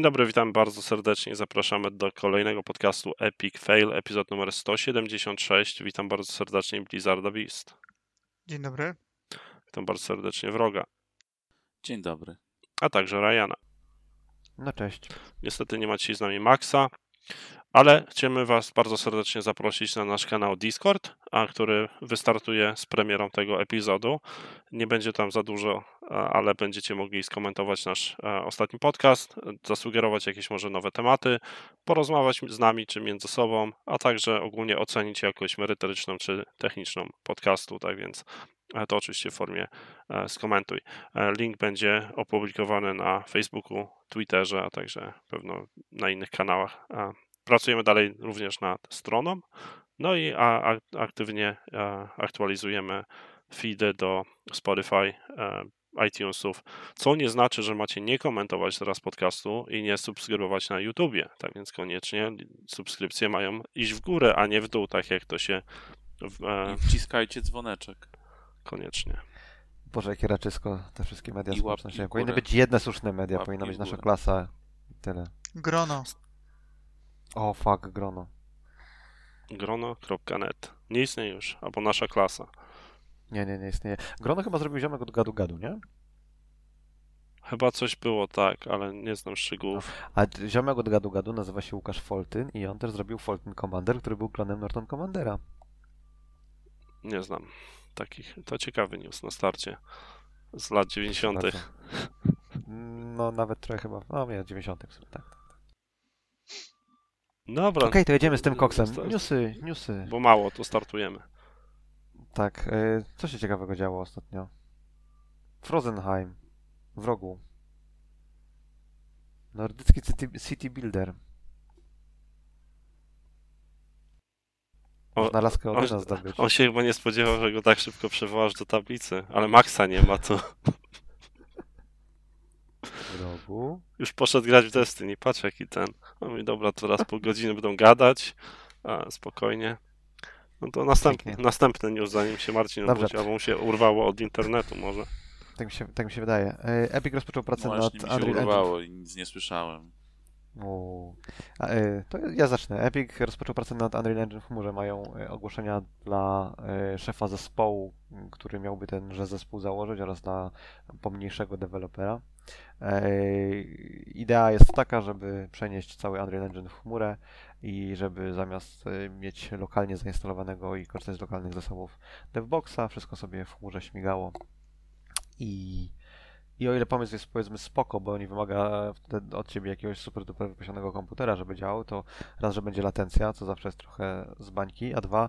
Dzień dobry, witam bardzo serdecznie. Zapraszamy do kolejnego podcastu Epic Fail, epizod numer 176. Witam bardzo serdecznie Blizzarda Beast. Dzień dobry. Witam bardzo serdecznie Wroga, Dzień dobry. a także Ryana. No cześć. Niestety nie ma dzisiaj z nami Maxa, ale chcemy Was bardzo serdecznie zaprosić na nasz kanał Discord, a który wystartuje z premierą tego epizodu. Nie będzie tam za dużo, ale będziecie mogli skomentować nasz e, ostatni podcast, zasugerować jakieś może nowe tematy, porozmawiać z nami czy między sobą, a także ogólnie ocenić jakość merytoryczną czy techniczną podcastu. Tak więc e, to oczywiście w formie e, skomentuj. Link będzie opublikowany na Facebooku, Twitterze, a także pewno na innych kanałach. Pracujemy dalej również nad stroną, no i a, a, aktywnie e, aktualizujemy feedy do Spotify, e, iTunesów, co nie znaczy, że macie nie komentować teraz podcastu i nie subskrybować na YouTubie. Tak więc koniecznie subskrypcje mają iść w górę, a nie w dół, tak jak to się w, e, I wciskajcie dzwoneczek. koniecznie. Boże, jakie raczysko te wszystkie media I społecznościowe. Powinny być jedne słuszne media, powinna być nasza klasa i tyle. Grono. O, fuck, grono. grono.net. Nie istnieje już, albo nasza klasa. Nie, nie, nie istnieje. Grono chyba zrobił ziomek od gadu gadu, nie? Chyba coś było tak, ale nie znam szczegółów. A ziomek od gadu gadu nazywa się Łukasz Foltyn i on też zrobił Foltyn Commander, który był klonem Norton Commandera. Nie znam takich. To ciekawy news na starcie z lat 90. Bardzo. No, nawet trochę chyba, no nie, 90 w sumie, tak. Dobra, Okej, to jedziemy z tym koksem. Newsy, newsy. bo mało, to startujemy. Tak, y, co się ciekawego działo ostatnio? Frozenheim, w rogu. Nordycki City, city Builder. O, Można laskę on- Odyna zdobyć. On się chyba nie spodziewał, że go tak szybko przywołasz do tablicy, ale Maxa nie ma, to W rogu. już poszedł grać w Destiny. Patrz jaki ten. On mówi, dobra, to teraz pół godziny będą gadać, a, spokojnie. No to następny, Pięknie. następny news, zanim się Marcin Dobrze. obudzi, albo mu się urwało od internetu może. Tak mi się, tak mi się wydaje. Y, Epic rozpoczął pracę No nad mi się Unreal Engine. urwało i nic nie słyszałem. O. A, y, To ja zacznę. Epic rozpoczął pracę nad Unreal Engine w chmurze. Mają y, ogłoszenia dla y, szefa zespołu, który miałby tenże zespół założyć oraz dla pomniejszego dewelopera. Y, Idea jest taka, żeby przenieść cały Unreal Engine w chmurę i żeby zamiast mieć lokalnie zainstalowanego i korzystać z lokalnych zasobów DevBoxa, wszystko sobie w chmurze śmigało. I i o ile pomysł jest powiedzmy spoko, bo nie wymaga od ciebie jakiegoś super duper wypasionego komputera, żeby działał, to raz, że będzie latencja, co zawsze jest trochę z bańki, a dwa,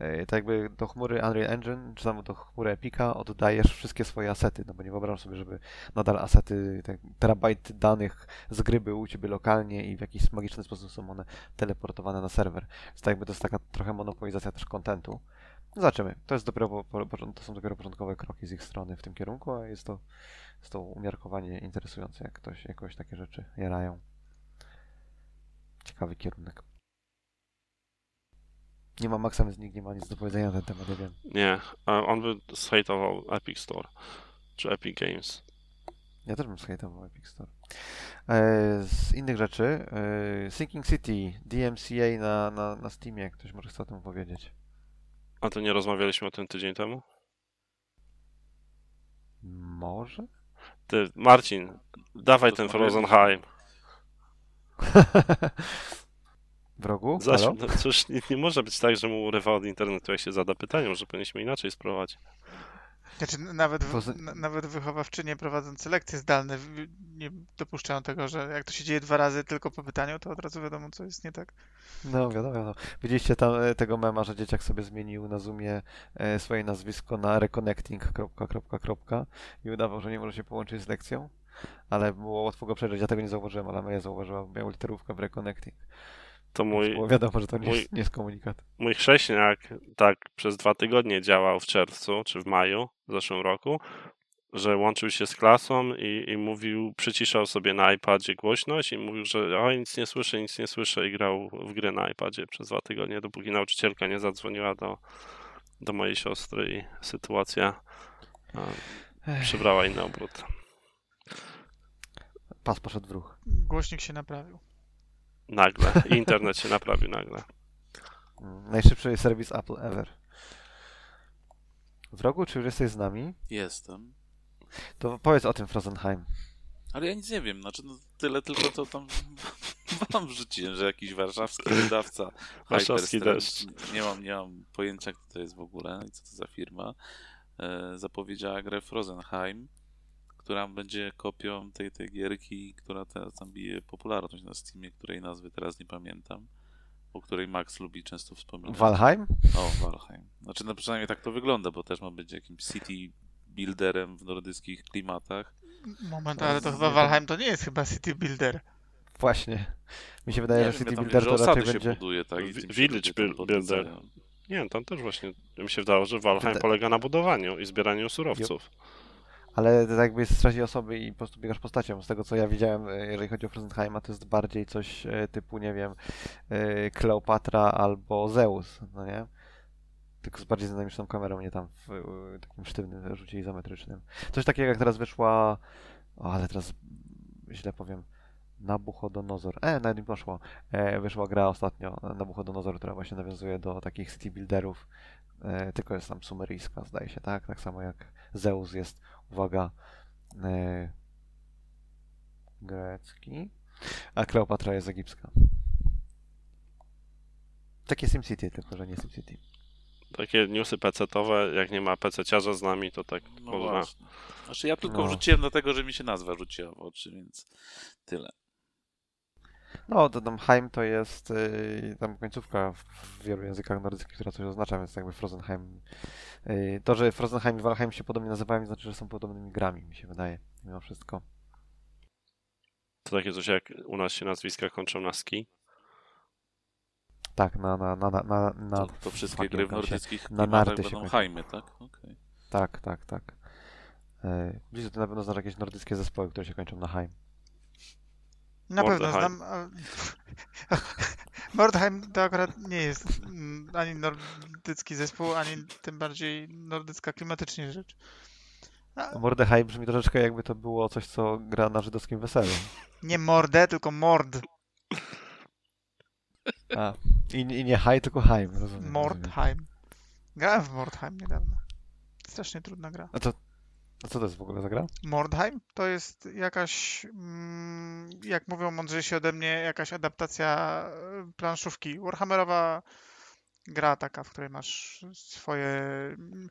yy, tak jakby do chmury Unreal Engine, czy tam do chmury Epica oddajesz wszystkie swoje asety, no bo nie wyobrażam sobie, żeby nadal asety, tak, terabajty danych z gry były u ciebie lokalnie i w jakiś magiczny sposób są one teleportowane na serwer. Więc tak jakby to jest taka trochę monopolizacja też kontentu. Zobaczymy. To, jest dopiero, to są dopiero początkowe kroki z ich strony w tym kierunku, a jest to jest to umiarkowanie interesujące, jak ktoś jakoś takie rzeczy jarają. Ciekawy kierunek. Nie ma Maxa, więc nikt nie ma nic do powiedzenia na ten temat, ja wiem. Nie, on by zhejtował Epic Store, czy Epic Games. Ja też bym skajtował Epic Store. E, z innych rzeczy, e, Sinking City, DMCA na, na, na Steamie, ktoś może chce o tym powiedzieć. A to nie rozmawialiśmy o tym tydzień temu? Może? Ty, Marcin, dawaj ten Rozmawialiśmy. Frozenheim. W rogu? Zaś, no, cóż, nie, nie może być tak, że mu urywa od internetu, jak się zada pytanie, może powinniśmy inaczej spróbować. Znaczy, nawet, w, Poza- n- nawet wychowawczynie prowadzące lekcje zdalne w- nie dopuszczają tego, że jak to się dzieje dwa razy tylko po pytaniu, to od razu wiadomo, co jest nie tak. No wiadomo, wiadomo. Widzieliście tam e, tego mema, że dzieciak sobie zmienił na Zoomie e, swoje nazwisko na reconnecting. Kropka, kropka, kropka i udawał, że nie może się połączyć z lekcją, ale było łatwo go przejrzeć. Ja tego nie zauważyłem, ale Maja zauważyła, miał literówkę w reconnecting. To mój, było wiadomo, że to nie, mój- jest, nie jest komunikat. mój chrześniak tak przez dwa tygodnie działał w czerwcu czy w maju w zeszłym roku, że łączył się z klasą i, i mówił, przyciszał sobie na iPadzie głośność i mówił, że oj, nic nie słyszę, nic nie słyszę i grał w gry na iPadzie przez dwa tygodnie, dopóki nauczycielka nie zadzwoniła do, do mojej siostry i sytuacja a, Ech. przybrała inny obrót. pas poszedł w ruch. Głośnik się naprawił. Nagle. Internet się naprawił nagle. Mm, Najszybszy serwis Apple ever. Wrogu, czy już jesteś z nami? Jestem. To powiedz o tym Frozenheim. Ale ja nic nie wiem, znaczy no, tyle tylko to tam wam wrzuciłem, że jakiś warszawski wydawca Warszawski deszcz. Nie mam, nie mam pojęcia, kto to jest w ogóle i co to za firma. E, zapowiedziała grę Frozenheim, która będzie kopią tej, tej gierki, która teraz tam bije popularność na Steamie, której nazwy teraz nie pamiętam, o której Max lubi często wspominać. Valheim? O, Valheim. Znaczy, no przynajmniej tak to wygląda, bo też ma być jakimś city builderem w nordyckich klimatach. Moment, ale to chyba Valheim to nie jest chyba City Builder. Właśnie. Mi się wydaje, Nie że City Builder to raczej osady będzie... się buduje, tak? się Village builder. Nie, tam też właśnie mi się wydało, że Valheim Wyda- polega na budowaniu i zbieraniu surowców. Ale to jakby jest osoby i po prostu biegasz postacią. Z tego co ja widziałem, e, jeżeli chodzi o Frozenheima, to jest bardziej coś e, typu, nie wiem, e, Kleopatra albo Zeus, no nie? Tylko z bardziej dynamiczną kamerą, nie tam w takim sztywnym rzucie izometrycznym. Coś takiego jak teraz wyszła, o, ale teraz źle powiem, Nabuchodonozor. E, nawet mi poszło. E, wyszła gra ostatnio, Nabuchodonozor, która właśnie nawiązuje do takich city builderów, e, tylko jest tam sumeryjska, zdaje się, tak? Tak samo jak Zeus jest, uwaga, e, grecki, a Kleopatra jest egipska. Takie SimCity, tylko że nie SimCity. Takie newsy pecetowe, jak nie ma pececiarza z nami, to tak No można. właśnie. Znaczy ja tylko No. wrzuciłem dlatego, że mi się nazwa rzuciła w oczy, więc tyle. No, to tam Heim to jest y, tam końcówka w, w wielu językach nordyckich, która coś oznacza, więc jakby Frozenheim. y, to, że Frozenheim i Valheim się podobnie nazywają, znaczy, że są podobnymi grami, mi się wydaje, mimo wszystko. To takie coś jak u nas się nazwiska kończą na ski. Tak, na, na, na, na, na, na To, to wszystkie gry w nordyckich na narty się będą hajmy, tak? Okej. Tak, tak, tak. Y, Blizu, ty na pewno znasz jakieś nordyckie zespoły, które się kończą na Heim. Na pewno Mordheim. znam. Mordheim to akurat nie jest ani nordycki zespół, ani tym bardziej nordycka klimatycznie rzecz. A, Mordechai brzmi troszeczkę jakby to było coś, co gra na żydowskim weselu. nie mordę, tylko mord. A, i, I nie Haj, tylko Heim, rozumiem. Mordheim. Grałem w Mordheim niedawno. Strasznie trudna gra. A, to, a co to jest w ogóle za gra? Mordheim to jest jakaś, mm, jak mówią mądrzejsi ode mnie, jakaś adaptacja e, planszówki. Warhammerowa gra taka, w której masz swoje, mm,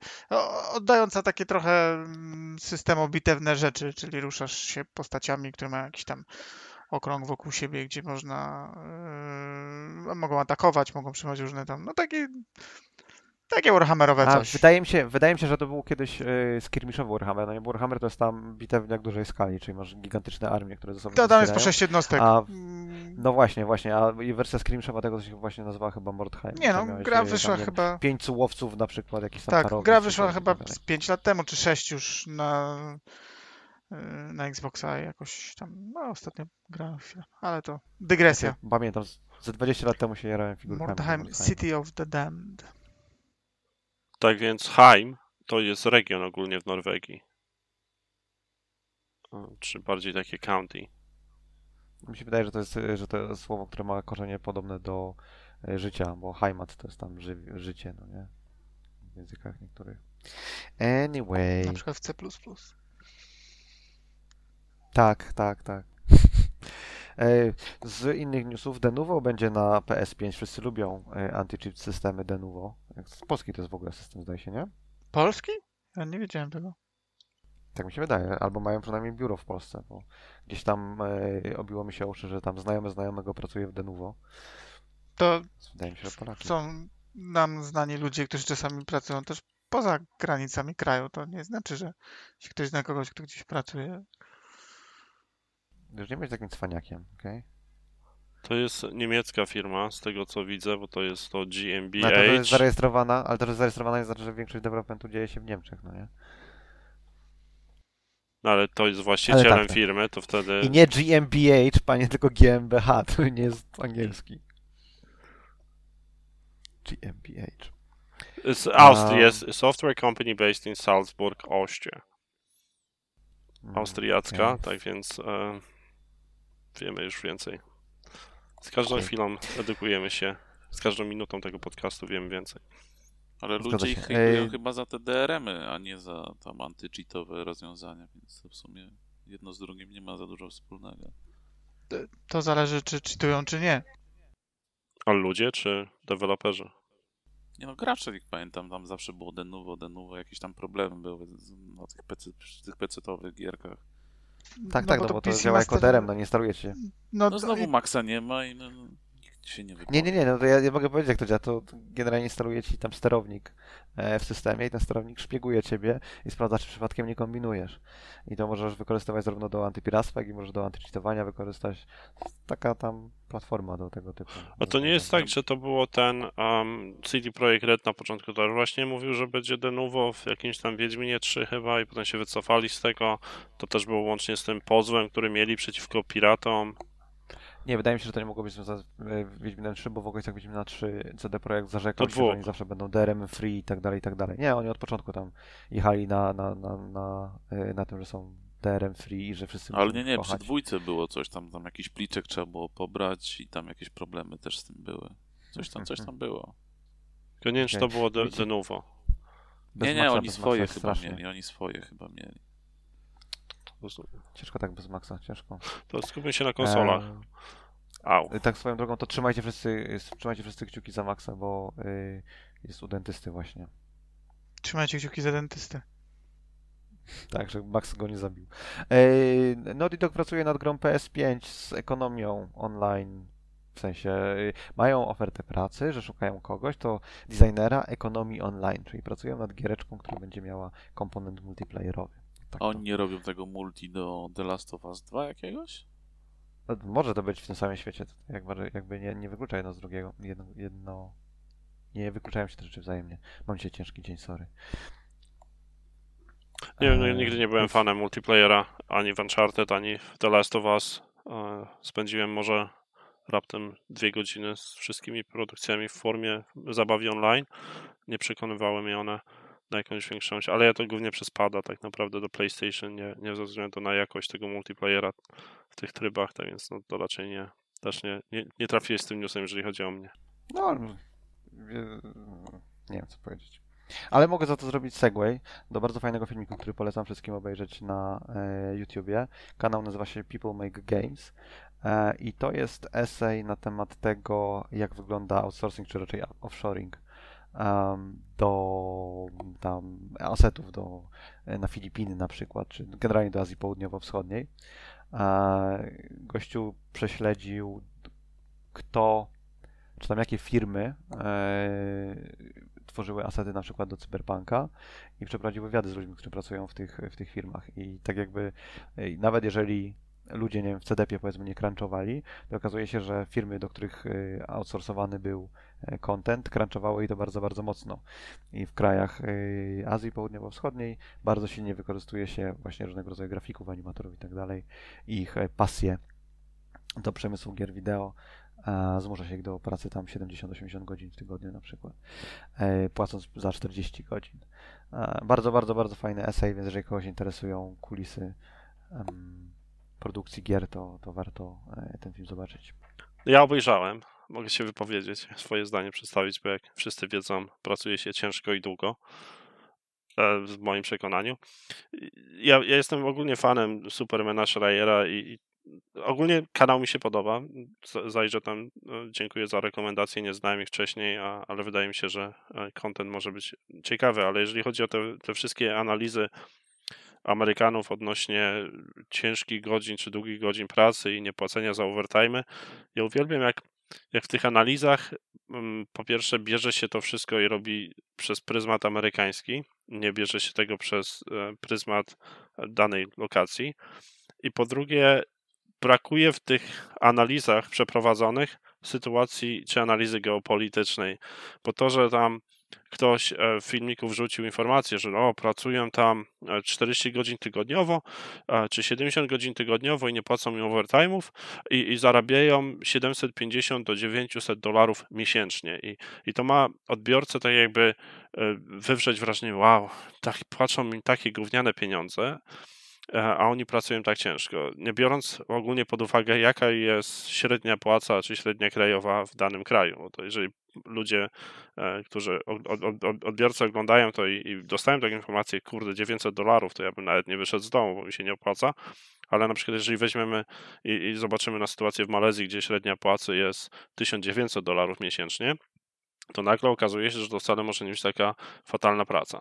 oddająca takie trochę mm, systemu bitewne rzeczy, czyli ruszasz się postaciami, które mają jakiś tam okrąg wokół siebie, gdzie można, yy, mogą atakować, mogą trzymać różne tam, no takie, takie Warhammerowe A, coś. wydaje mi, się, wydaje mi się, że to był kiedyś yy, skirmiszowy Warhammer. No nie, bo Warhammer to jest tam bitewniak dużej skali, czyli masz gigantyczne armie, które ze sobą To tam jest po ścierają. sześć jednostek. A- Mm, No właśnie, właśnie, a wersja skirmiszowa tego się właśnie nazywała chyba Mordheim. Nie no, miałeś, gra yy, wyszła tam, chyba. Pięć łowców na przykład, jakiś tam Tak, parowy, gra wyszła chyba tak z 5 lat temu, czy 6 już na, yy, na Xboxa jakoś tam. No, ostatnio grałem chwilę, ale to dygresja. Pamiętam, z- ze 20 lat temu się jarałem figurkami. Mordheim, Mordheim. City of the Damned. Tak więc Heim to jest region ogólnie w Norwegii. Czy bardziej takie county. Mi się wydaje, że to jest, że to jest słowo, które ma korzenie podobne do y, życia, bo Heimat to jest tam ży, życie, no nie? W językach niektórych. Anyway. Na przykład w C. Tak, tak, tak. E, Z innych newsów, Denuvo będzie na PS5. Wszyscy lubią e, anti-cheat systemy Denuvo. Z Polski to jest w ogóle system, zdaje się, nie? Polski? Ja nie wiedziałem tego. Tak mi się wydaje. Albo mają przynajmniej biuro w Polsce, bo gdzieś tam e, obiło mi się uszy, że tam znajomy znajomego pracuje w Denuvo. To Wydaje mi się, że są nam znani ludzie, którzy czasami pracują też poza granicami kraju. To nie znaczy, że jeśli ktoś zna kogoś, kto gdzieś pracuje. Już nie być takim cwaniakiem, okej? To jest niemiecka firma, z tego co widzę, bo to jest to No, to, to GmbH. jest zarejestrowana, ale to, że zarejestrowana nie znaczy, że większość developmentu dzieje się w Niemczech, no nie? No, ale to jest właścicielem Ale tak, tak. firmy, to wtedy I nie GmbH, panie, tylko GmbH, to nie jest angielski. GmbH. z Austrii jest software company based in Salzburg, Austria. Mm, Austriacka, okej. tak więc e, wiemy już więcej. Z każdą chwilą edukujemy się, z każdą minutą tego podcastu wiemy więcej. Ale Zgadza ludzie ich hejtują Ej. chyba za te DRM-y, a nie za tam anty-cheatowe rozwiązania, więc to w sumie jedno z drugim nie ma za dużo wspólnego. To zależy, czy czytują, czy nie. A ludzie czy deweloperzy? Nie no, gracze, jak pamiętam, tam zawsze było denuvo, denuvo, jakieś tam problemy były na tych, PC, tych PC-towych gierkach. Tak, tak, no bo to działa jako DRM, no nie instalujecie. No, No to- znowu Maxa nie ma i no, no, się nie wypowie. Nie, nie, nie, no to ja, ja mogę powiedzieć jak to działa, to generalnie instaluje ci tam sterownik e, w systemie i ten sterownik szpieguje ciebie i sprawdza, czy przypadkiem nie kombinujesz. I to możesz wykorzystywać zarówno do antypiractwa, jak i możesz do antycheatowania wykorzystać. Taka tam platforma do tego typu. A to nie jest tak, że to było ten um, CD Projekt Red na początku, to właśnie mówił, że będzie de novo w jakimś tam Wiedźminie 3 chyba i potem się wycofali z tego. To też było łącznie z tym pozwem, który mieli przeciwko piratom. Nie, wydaje mi się, że to nie mogło być związane z e, Wiedźminem 3, bo w okolicach Wiedźmina 3 CD Projekt zarzekał się, że oni zawsze będą DRM free i tak dalej, i tak dalej. Nie, oni od początku tam jechali na, na, na, na, e, na tym, że są DRM free i że wszyscy Ale nie, nie, przy kochać. dwójce było coś tam, tam jakiś pliczek trzeba było pobrać i tam jakieś problemy też z tym były. Coś tam, coś tam było. Tylko nie wiem, czy to było de, de novo. Bez nie, nie, oni swoje chyba strasznie. mieli, oni swoje chyba mieli. Ciężko tak bez Maxa, ciężko. To skupmy się na konsolach. Au. E, tak swoją drogą, to trzymajcie wszyscy, trzymajcie wszyscy kciuki za Maxa, bo y, jest u dentysty właśnie. Trzymajcie kciuki za dentystę. Tak, że Max go nie zabił. E, Naughty Dog pracuje nad grą PS5 z ekonomią online. W sensie y, mają ofertę pracy, że szukają kogoś, to designera ekonomii online, czyli pracują nad giereczką, która będzie miała komponent multiplayerowy. Tak oni nie robią tego multi do The Last of Us 2 jakiegoś? No, Może to być w tym samym świecie, jakby, jakby nie, nie wyklucza jedno z drugiego. Jedno, jedno... Nie wykluczają się te rzeczy wzajemnie. Mam dzisiaj ciężki dzień, sorry. Nie wiem, no, Eee, nigdy nie byłem fanem multiplayera, ani w Uncharted, ani w The Last of Us. E, Spędziłem może raptem dwie godziny z wszystkimi produkcjami w formie zabawy online. Nie przekonywały mnie one na jakąś większą, ale ja to głównie przez pada tak naprawdę do PlayStation, nie, nie ze względu na jakość tego multiplayera w tych trybach, tak więc no, to raczej nie, też nie, nie, nie trafiłeś z tym newsem, jeżeli chodzi o mnie. No, e, nie wiem co powiedzieć. Ale mogę za to zrobić segway do bardzo fajnego filmiku, który polecam wszystkim obejrzeć na e, YouTubie. Kanał nazywa się People Make Games e, i to jest essay na temat tego, jak wygląda outsourcing, czy raczej offshoring do tam asetów do, na Filipiny na przykład, czy generalnie do Azji Południowo-Wschodniej. E, gościu prześledził, kto czy tam jakie firmy e, tworzyły asety na przykład do Cyberpunka i przeprowadził wywiady z ludźmi, którzy pracują w tych, w tych firmach. I tak jakby e, nawet jeżeli ludzie, nie wiem, w CDP powiedzmy nie crunchowali, to okazuje się, że firmy, do których e, outsourcowany był e, content, crunchowały i to bardzo, bardzo mocno. I w krajach e, Azji Południowo-Wschodniej bardzo silnie wykorzystuje się właśnie różnego rodzaju grafików, animatorów i tak dalej, ich e, pasje do przemysłu gier wideo a zmusza się ich do pracy tam 70-80 godzin w tygodniu na przykład, e, płacąc za 40 godzin. Bardzo, bardzo, bardzo fajny esej, więc jeżeli kogoś interesują kulisy produkcji gier, to, to warto e, ten film zobaczyć. Ja obejrzałem, mogę się wypowiedzieć, swoje zdanie przedstawić, bo jak wszyscy wiedzą, pracuje się ciężko i długo, e, w moim przekonaniu. Ja, ja jestem ogólnie fanem Supermana Schreiera i, i ogólnie kanał mi się podoba. Zajrzę tam, e, dziękuję za rekomendacje, nie znałem ich wcześniej, a, ale wydaje mi się, że content może być ciekawy, ale jeżeli chodzi o te, te wszystkie analizy Amerykanów odnośnie ciężkich godzin czy długich godzin pracy i niepłacenia za overtime. Ja uwielbiam, jak, jak w tych analizach mm, po pierwsze bierze się to wszystko i robi przez pryzmat amerykański, nie bierze się tego przez e, pryzmat danej lokacji. I po drugie, brakuje w tych analizach przeprowadzonych sytuacji czy analizy geopolitycznej, bo to, że tam ktoś e, w filmiku wrzucił informację, że o, pracują tam e, 40 godzin tygodniowo, e, czy 70 godzin tygodniowo i nie płacą mi overtime'ów i, i zarabiają 750 do 900 dolarów miesięcznie. I, I to ma odbiorcę tak jakby e, wywrzeć wrażenie, wow, tak, płacą mi takie gówniane pieniądze, e, a oni pracują tak ciężko. Nie biorąc ogólnie pod uwagę, jaka jest średnia płaca czy średnia krajowa w danym kraju. To jeżeli ludzie, e, którzy odbiorcy oglądają to i dostają taką informację, kurde, 900 dolarów, to ja bym nawet nie wyszedł z domu, bo mi się nie opłaca. Ale na przykład, jeżeli weźmiemy i, i zobaczymy na sytuację w Malezji, gdzie średnia płacy jest 1900 dolarów miesięcznie, to nagle okazuje się, że to wcale może nie być taka fatalna praca.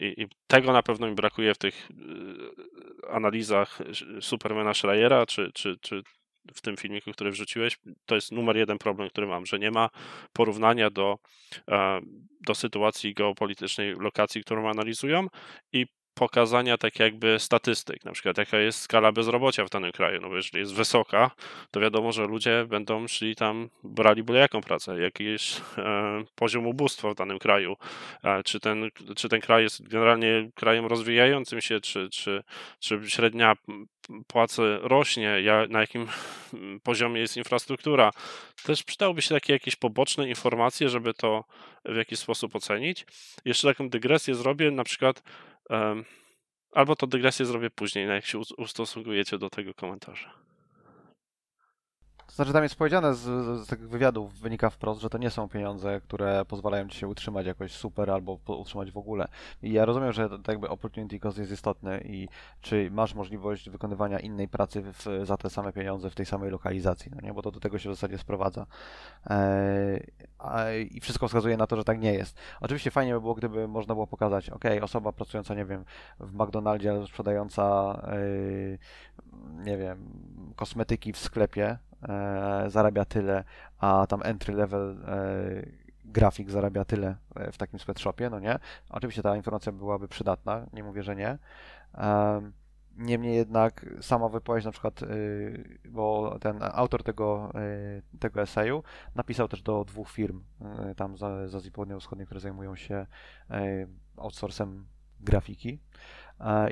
I, I, tego na pewno mi brakuje w tych y, analizach Supermana Schreiera, czy, czy, czy w tym filmiku, który wrzuciłeś. To jest numer jeden problem, który mam, że nie ma porównania do, e, do sytuacji geopolitycznej lokacji, którą analizują i pokazania tak jakby statystyk, na przykład jaka jest skala bezrobocia w danym kraju, no bo jeżeli jest wysoka, to wiadomo, że ludzie będą szli tam, brali byle jaką pracę, jakiś e, poziom ubóstwa w danym kraju, e, czy, ten, czy ten kraj jest generalnie krajem rozwijającym się, czy, czy, czy średnia płacy rośnie, na jakim poziomie jest infrastruktura. Też przydałoby się takie jakieś poboczne informacje, żeby to w jakiś sposób ocenić. Jeszcze taką dygresję zrobię, na przykład Albo to dygresję zrobię później, jak się ustosunkujecie do tego komentarza. To znaczy tam jest powiedziane z, z, tych wywiadów, wynika wprost, że to nie są pieniądze, które pozwalają ci się utrzymać jakoś super albo utrzymać w ogóle. I ja rozumiem, że to, jakby opportunity cost jest istotny i czy masz możliwość wykonywania innej pracy w, za te same pieniądze w tej samej lokalizacji, no nie? bo to do tego się w zasadzie sprowadza. Eee, I wszystko wskazuje na to, że tak nie jest. Oczywiście fajnie by było, gdyby można było pokazać, ok, osoba pracująca, nie wiem, w McDonaldzie sprzedająca, yy, nie wiem, kosmetyki w sklepie, e, zarabia tyle, a tam entry level e, grafik zarabia tyle e, w takim sweatshopie, no nie? Oczywiście ta informacja byłaby przydatna, nie mówię, że nie. Niemniej jednak sama wypowiedź na przykład, y, bo ten autor tego, y, tego eseju napisał też do dwóch firm y, tam z Azji Południowo-Wschodniej, które zajmują się outsourcem grafiki.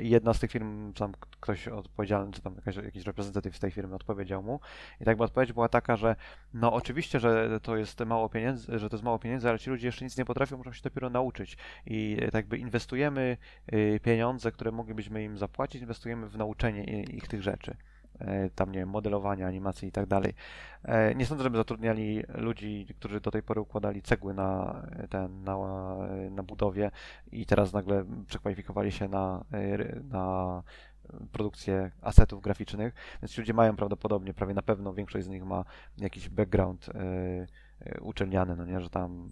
I jedna z tych firm, tam ktoś odpowiedzialny, czy tam jakaś, jakiś reprezentatyw z tej firmy odpowiedział mu. I tak odpowiedź była taka, że no oczywiście, że to jest mało pieniędzy, że to jest mało pieniędzy, ale ci ludzie jeszcze nic nie potrafią, muszą się dopiero nauczyć. I tak by inwestujemy y, pieniądze, które moglibyśmy im zapłacić, inwestujemy w nauczenie ich tych rzeczy. E, tam, nie wiem, modelowania, animacji i tak dalej. E, nie sądzę, żeby zatrudniali ludzi, którzy do tej pory układali cegły na, ten, na, na budowie i teraz nagle przekwalifikowali się na, e, na produkcję asetów graficznych, więc ludzie mają prawdopodobnie, prawie na pewno większość z nich ma jakiś background uczelniany, no nie, że tam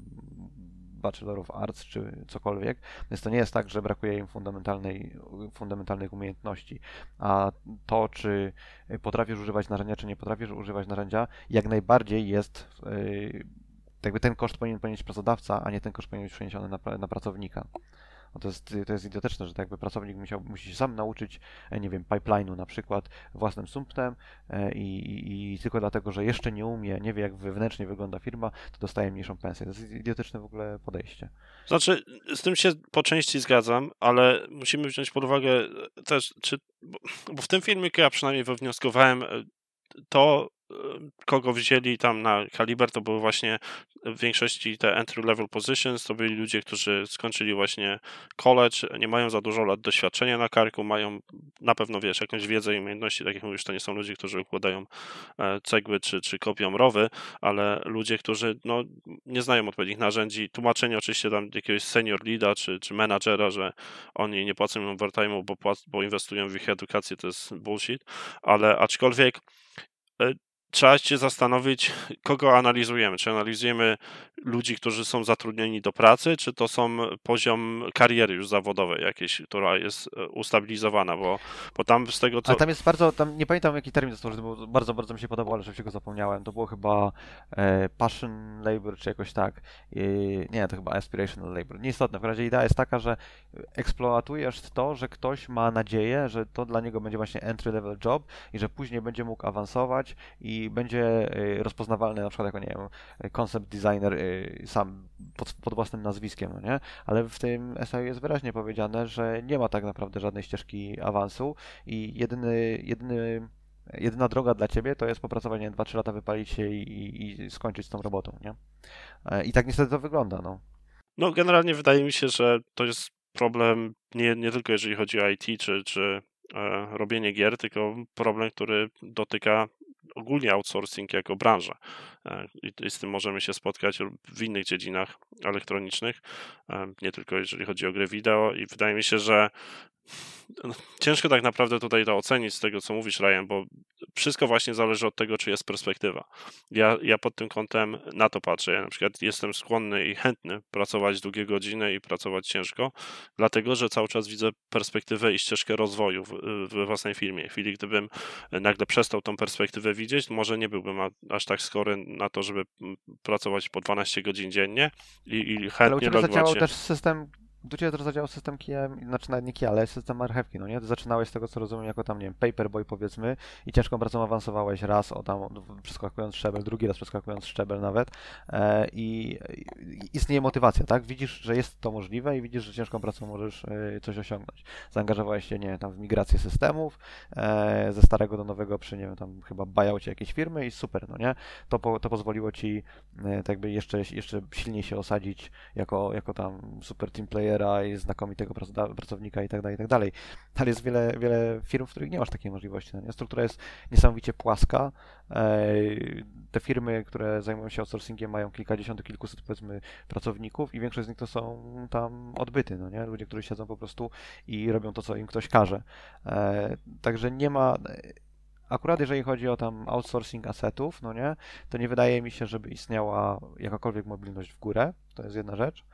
Bachelor of Arts czy cokolwiek, więc to nie jest tak, że brakuje im fundamentalnej, fundamentalnych umiejętności. A to, czy potrafisz używać narzędzia, czy nie potrafisz używać narzędzia, jak najbardziej jest yy, jakby ten koszt powinien ponieść pracodawca, a nie ten koszt powinien być przeniesiony na, na pracownika. No to, jest, to jest idiotyczne, że tak jakby pracownik musiał, musi się sam nauczyć, e, nie wiem, pipeline'u na przykład własnym sumptem e, i, i, i, tylko dlatego, że jeszcze nie umie, nie wie jak wewnętrznie wygląda firma, to dostaje mniejszą pensję. To jest idiotyczne w ogóle podejście. Znaczy, z tym się po części zgadzam, ale musimy wziąć pod uwagę też, czy, bo, w tym filmiku ja przynajmniej wywnioskowałem e, to, kogo wzięli tam na kaliber, to były właśnie w większości te entry level positions, to byli ludzie, którzy skończyli właśnie college, nie mają za dużo lat doświadczenia na karku, mają na pewno, wiesz, jakąś wiedzę i umiejętności, tak jak mówisz, to nie są ludzie, którzy układają e, cegły czy, czy kopią rowy, ale ludzie, którzy no, nie znają odpowiednich narzędzi, tłumaczenie oczywiście tam jakiegoś senior leada czy, czy menadżera, że oni nie płacą im overtime'u, bo, płac- bo inwestują w ich edukację, to jest bullshit, ale aczkolwiek e, trzeba się zastanowić, kogo analizujemy. Czy analizujemy ludzi, którzy są zatrudnieni do pracy, czy to są poziom kariery już zawodowej jakiejś, która jest e, ustabilizowana, bo, bo tam z tego co... Ale tam jest bardzo, tam nie pamiętam jaki termin został bo bardzo, bardzo mi się podobał, ale się go zapomniałem. To było chyba e, passion labor, czy jakoś tak. I, nie, to chyba aspirational labor. Nieistotne, w razie idea jest taka, że eksploatujesz to, że ktoś ma nadzieję, że to dla niego będzie właśnie entry level job i że później będzie mógł awansować i będzie y, rozpoznawalny na przykład jako, nie wiem, concept designer y, sam pod, pod własnym nazwiskiem, no nie? Ale w tym eseju jest wyraźnie powiedziane, że nie ma tak naprawdę żadnej ścieżki awansu i jedyny, jedyny jedyna droga dla ciebie to jest popracowanie 2-3 lata, wypalić się i, i, i, skończyć z tą robotą, nie? E, I tak niestety to wygląda, no. No, generalnie wydaje mi się, że to jest problem nie, nie tylko jeżeli chodzi o IT, czy, czy e, robienie gier, tylko problem, który dotyka ogólnie outsourcing jako branża. E, I z tym możemy się spotkać w innych dziedzinach elektronicznych, e, nie tylko jeżeli chodzi o gry wideo i wydaje mi się, że no, ciężko tak naprawdę tutaj to ocenić z tego, co mówisz, Ryan, bo wszystko właśnie zależy od tego, czy jest perspektywa. Ja, ja pod tym kątem na to patrzę. Ja na przykład jestem skłonny i chętny pracować długie godziny i pracować ciężko, dlatego że cały czas widzę perspektywę i ścieżkę rozwoju w, we własnej firmie. W chwili, gdybym nagle przestał tą perspektywę widzieć, może nie byłbym aż tak skory na to, żeby pracować po 12 godzin dziennie i, i chętnie Ale u Ciebie się. też system do Ciebie teraz zadziałał system kijem, znaczy nawet nie ale system marchewki, no nie? Ty zaczynałeś z tego, co rozumiem, jako tam, nie wiem, paperboy powiedzmy i ciężką pracą awansowałeś raz, o tam, przeskakując szczebel, drugi raz przeskakując szczebel nawet e, i, i istnieje motywacja, tak? Widzisz, że jest to możliwe i widzisz, że ciężką pracą możesz e, coś osiągnąć. Zaangażowałeś się, nie wiem, tam w migrację systemów e, ze starego do nowego przy, nie wiem, tam chyba buyoutie jakiejś firmy i super, no nie? To, po, to pozwoliło Ci e, tak jakby jeszcze, jeszcze silniej się osadzić jako, jako tam super team player i znakomitego pracownika i tak dalej, i tak dalej. Ale jest wiele, wiele firm, w których nie masz takiej możliwości. No Struktura jest niesamowicie płaska. E, te firmy, które zajmują się outsourcingiem mają kilkadziesiąt, kilkuset powiedzmy pracowników i większość z nich to są tam odbyty, no nie? Ludzie, którzy siedzą po prostu i robią to, co im ktoś każe. E, także nie ma akurat jeżeli chodzi o tam outsourcing asetów, no nie, to nie wydaje mi się, żeby istniała jakakolwiek mobilność w górę. To jest jedna rzecz.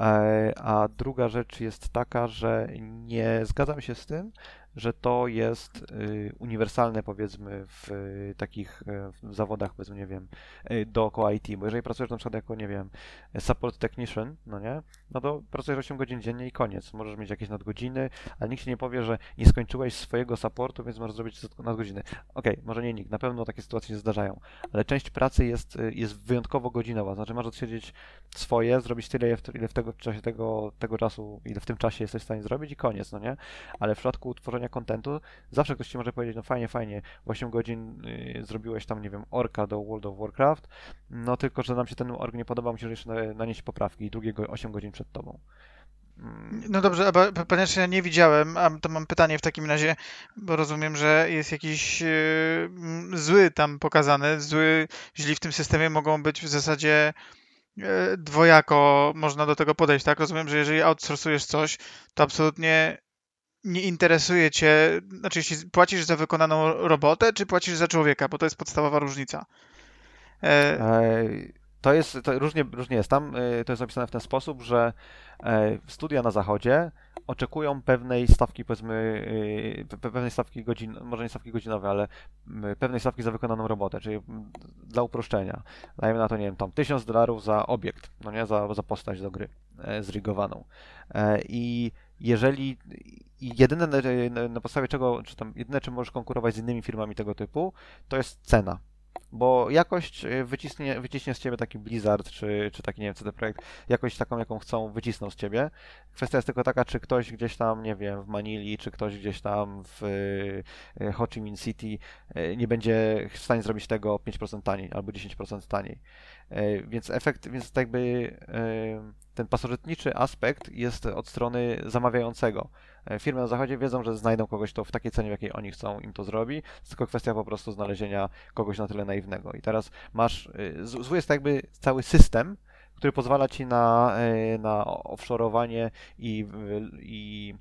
E, a druga rzecz jest taka, że nie zgadzam się z tym, że to jest y, uniwersalne powiedzmy w takich e, w zawodach, powiedzmy, nie wiem, y, dookoła IT, bo jeżeli pracujesz na przykład jako, nie wiem, support technician, no nie, no to pracujesz 8 godzin dziennie i koniec. Możesz mieć jakieś nadgodziny, ale nikt ci nie powie, że nie skończyłeś swojego supportu, więc możesz zrobić nadgodziny. Okej, okay, może nie nikt, na pewno takie sytuacje się zdarzają, ale część pracy jest, y, jest wyjątkowo godzinowa, znaczy masz odsiedzieć swoje, zrobić tyle, ile w tego czasie tego, tego czasu, ile w tym czasie jesteś w stanie zrobić i koniec, no nie? Ale w przypadku tworzenia kontentu, zawsze ktoś ci może powiedzieć, no fajnie, fajnie, 8 godzin y, zrobiłeś tam, nie wiem, orka do World of Warcraft, no tylko, że nam się ten ork nie podoba, musisz jeszcze nanieść poprawki i drugiego 8 godzin przed tobą. Mm. No dobrze, ponieważ ja nie widziałem, a to mam pytanie w takim razie, bo rozumiem, że jest jakiś yy, zły tam pokazany, zły, źli w tym systemie mogą być w zasadzie E, dwojako można do tego podejść, tak? Rozumiem, że jeżeli outsourcujesz coś, to absolutnie nie interesuje cię, znaczy jeśli płacisz za wykonaną robotę, czy płacisz za człowieka, bo to jest podstawowa różnica. E... To jest, to różnie, różnie jest tam, e, to jest opisane w ten sposób, że e, studia na zachodzie oczekują pewnej stawki, powiedzmy, y, pewnej stawki godzin, może nie stawki godzinowej, ale pewnej stawki za wykonaną robotę, czyli dla uproszczenia. Dajemy na to, nie wiem, tam 1000 dolarów za obiekt, no nie, za, za postać do gry e, zrigowaną. E, I jeżeli jedyne na podstawie czego, czy tam jedyne czym możesz konkurować z innymi firmami tego typu, to jest cena bo jakość e, wyciśnie, wyciśnie z ciebie taki Blizzard, czy, czy taki, nie wiem, CD Projekt, jakość taką, jaką chcą, wycisną z ciebie. Kwestia jest tylko taka, czy ktoś gdzieś tam, nie wiem, w Manili, czy ktoś gdzieś tam w e, Ho Chi Minh City e, nie będzie w stanie zrobić tego 5% taniej, albo 10% taniej. Więc efekt, więc tak jakby ten pasożytniczy aspekt jest od strony zamawiającego. E, firmy na zachodzie wiedzą, że znajdą kogoś, kto w takiej cenie, w jakiej oni chcą, im to zrobi. jest tylko kwestia po prostu znalezienia kogoś na tyle naiwnego. I teraz masz, e, zły jest jakby cały system, który pozwala ci na, e, na offshore'owanie i, i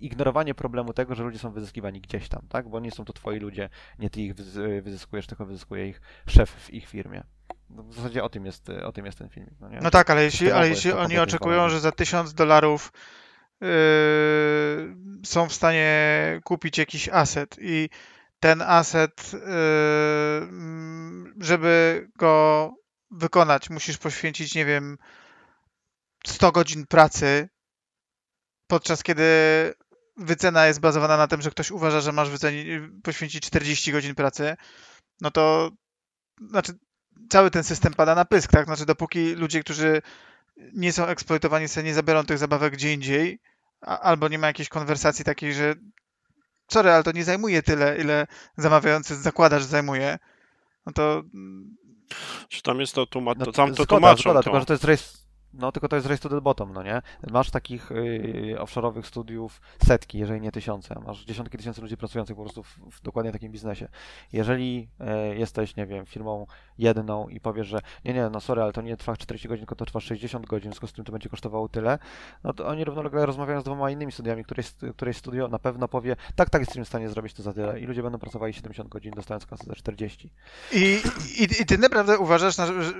ignorowanie problemu tego, że ludzie są wyzyskiwani gdzieś tam, tak? Bo nie są to twoi ludzie, nie ty ich wyzyskujesz, tylko wyzyskuje ich szef w ich firmie. No w zasadzie o tym jest, o tym jest ten filmik. No, no tak, ale jeśli, ale jeśli oni oczekują, że za tysiąc dolarów yy, są w stanie kupić jakiś aset i ten aset, yy, żeby go wykonać, musisz poświęcić, nie wiem, 100 godzin pracy, podczas kiedy wycena jest bazowana na tym, że ktoś uważa, że masz wycenić, poświęcić 40 godzin pracy, no to znaczy cały ten system pada na pysk, tak? Znaczy dopóki ludzie, którzy nie są eksploatowani, sobie nie zabiorą tych zabawek gdzie indziej, a, albo nie ma jakiejś konwersacji takiej, że sorry, ale to nie zajmuje tyle, ile zamawiający zakłada, że zajmuje, no to... Czy tam jest to, tłuma- no, to tam to tłumaczą zgoda, to. tylko że to jest rejestr no tylko to jest race to the bottom, no nie? Masz takich yy, offshore'owych studiów setki, jeżeli nie tysiące. Masz dziesiątki tysięcy ludzi pracujących po prostu w, w dokładnie takim biznesie. Jeżeli yy, jesteś, nie wiem, firmą jedną i powiesz, że nie, nie, no sorry, ale to nie trwa 40 godzin, tylko to trwa 60 godzin, w związku z tym to będzie kosztowało tyle, no to oni równolegle rozmawiają z dwoma innymi studiami, której, której studio na pewno powie, tak, tak, jesteśmy w stanie zrobić to za tyle i ludzie będą pracowali 70 godzin, dostając kasę za 40. I, i, i ty naprawdę uważasz, że,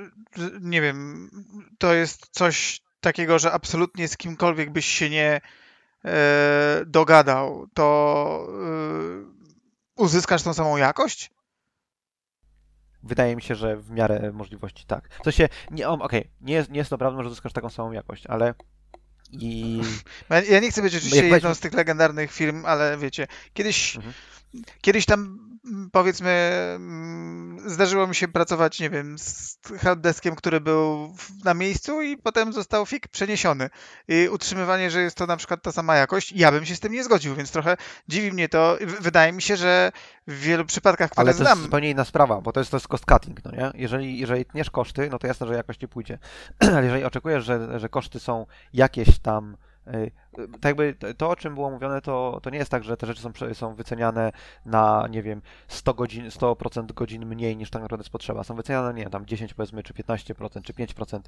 nie wiem, to jest coś takiego, że absolutnie z kimkolwiek byś się nie e, dogadał, to e, uzyskasz tą samą jakość? Wydaje mi się, że w miarę możliwości tak. W sensie, nie, okej, okay, nie, jest, nie jest to prawdą, że uzyskasz taką samą jakość, ale i... Ja nie chcę być oczywiście jedną z tych legendarnych firm, ale wiecie, kiedyś, mhm. kiedyś tam powiedzmy, zdarzyło mi się pracować, nie wiem, z helpdeskiem, który był na miejscu i potem został fik przeniesiony. I utrzymywanie, że jest to na przykład ta sama jakość, ja bym się z tym nie zgodził, więc trochę dziwi mnie to. Wydaje mi się, że w wielu przypadkach, które Ale to znam... jest zupełnie inna sprawa, bo to jest, to jest cost cutting, no nie? Jeżeli, jeżeli tniesz koszty, no to jasne, że jakość nie pójdzie. Ale jeżeli oczekujesz, że, że koszty są jakieś tam tak jakby to, o czym było mówione, to, to nie jest tak, że te rzeczy są, są wyceniane na, nie wiem, 100 godzin, 100% godzin mniej niż tak naprawdę jest potrzeba. Są wyceniane, nie wiem, tam 10 powiedzmy, czy 15%, czy 5%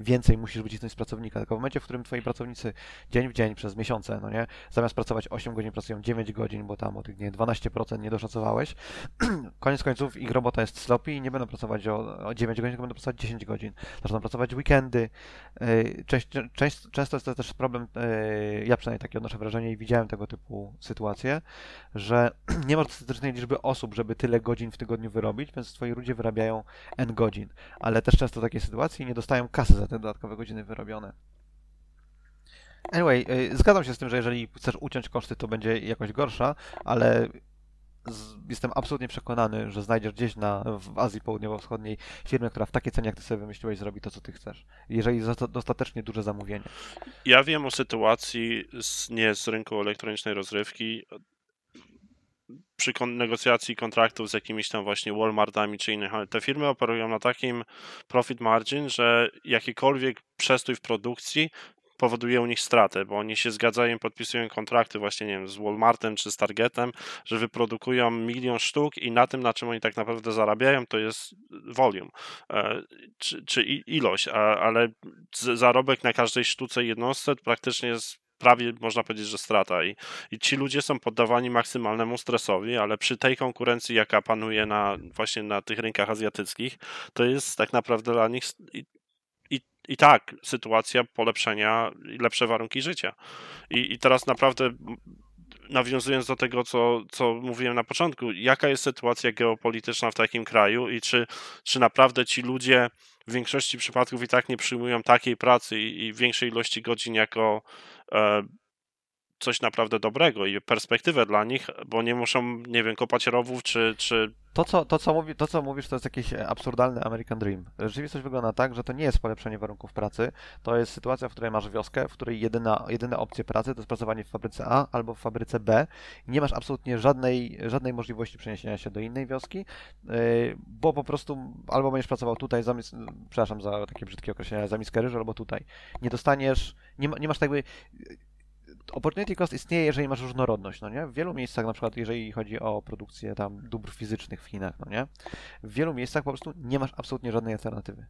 więcej musisz wycisnąć z pracownika. Tylko w momencie, w którym twoi pracownicy dzień w dzień przez miesiące, no nie, zamiast pracować 8 godzin, pracują 9 godzin, bo tam o tych, nie 12% nie doszacowałeś, koniec końców ich robota jest sloppy i nie będą pracować o, o 9 godzin, tylko będą pracować 10 godzin. Zaczną pracować weekendy. Część, część, często jest to też problem ja przynajmniej takie odnoszę wrażenie i widziałem tego typu sytuacje, że nie ma dostatecznej liczby osób, żeby tyle godzin w tygodniu wyrobić, więc twoi ludzie wyrabiają n godzin, ale też często takie sytuacje nie dostają kasy za te dodatkowe godziny wyrobione. Anyway, y, zgadzam się z tym, że jeżeli chcesz uciąć koszty, to będzie jakoś gorsza, ale jestem absolutnie przekonany, że znajdziesz gdzieś na, w Azji Południowo-Wschodniej firmę, która w takiej cenie, jak ty sobie wymyśliłeś, zrobi to, co ty chcesz. Jeżeli za dostatecznie duże zamówienie. Ja wiem o sytuacji z, nie z rynku elektronicznej rozrywki, przy negocjacji kontraktów z jakimiś tam właśnie Walmartami czy innych, ale te firmy operują na takim profit margin, że jakikolwiek przestój w produkcji powoduje u nich stratę, bo oni się zgadzają, podpisują kontrakty właśnie, nie wiem, z Walmartem czy z Targetem, że wyprodukują milion sztuk i na tym, na czym oni tak naprawdę zarabiają, to jest volume, e, czy, czy ilość, ale zarobek na każdej sztuce jednostce praktycznie jest prawie można powiedzieć, że strata. I, I ci ludzie są poddawani maksymalnemu stresowi, ale przy tej konkurencji, jaka panuje na właśnie na tych rynkach azjatyckich, to jest tak naprawdę dla nich i tak sytuacja polepszenia i lepsze warunki życia. I, i teraz naprawdę nawiązując do tego, co, co mówiłem na początku, jaka jest sytuacja geopolityczna w takim kraju i czy, czy naprawdę ci ludzie w większości przypadków i tak nie przyjmują takiej pracy i, i większej ilości godzin jako e, coś naprawdę dobrego i perspektywę dla nich, bo nie muszą, nie wiem, kopać rowów czy, czy to co, to, co mówi, to, co mówisz, to jest jakiś absurdalny American Dream. Rzeczywistość wygląda tak, że to nie jest polepszenie warunków pracy, to jest sytuacja, w której masz wioskę, w której jedyna, jedyne opcje pracy to jest pracowanie w fabryce A albo w fabryce B. Nie masz absolutnie żadnej, żadnej możliwości przeniesienia się do innej wioski, yy, bo po prostu albo będziesz pracował tutaj, za, przepraszam za takie brzydkie określenia, za miskę ryżu, albo tutaj. Nie dostaniesz, nie, nie masz tak jakby opportunity cost istnieje, jeżeli masz różnorodność, no nie? W wielu miejscach, na przykład jeżeli chodzi o produkcję tam dóbr fizycznych w Chinach, no nie? W wielu miejscach po prostu nie masz absolutnie żadnej alternatywy.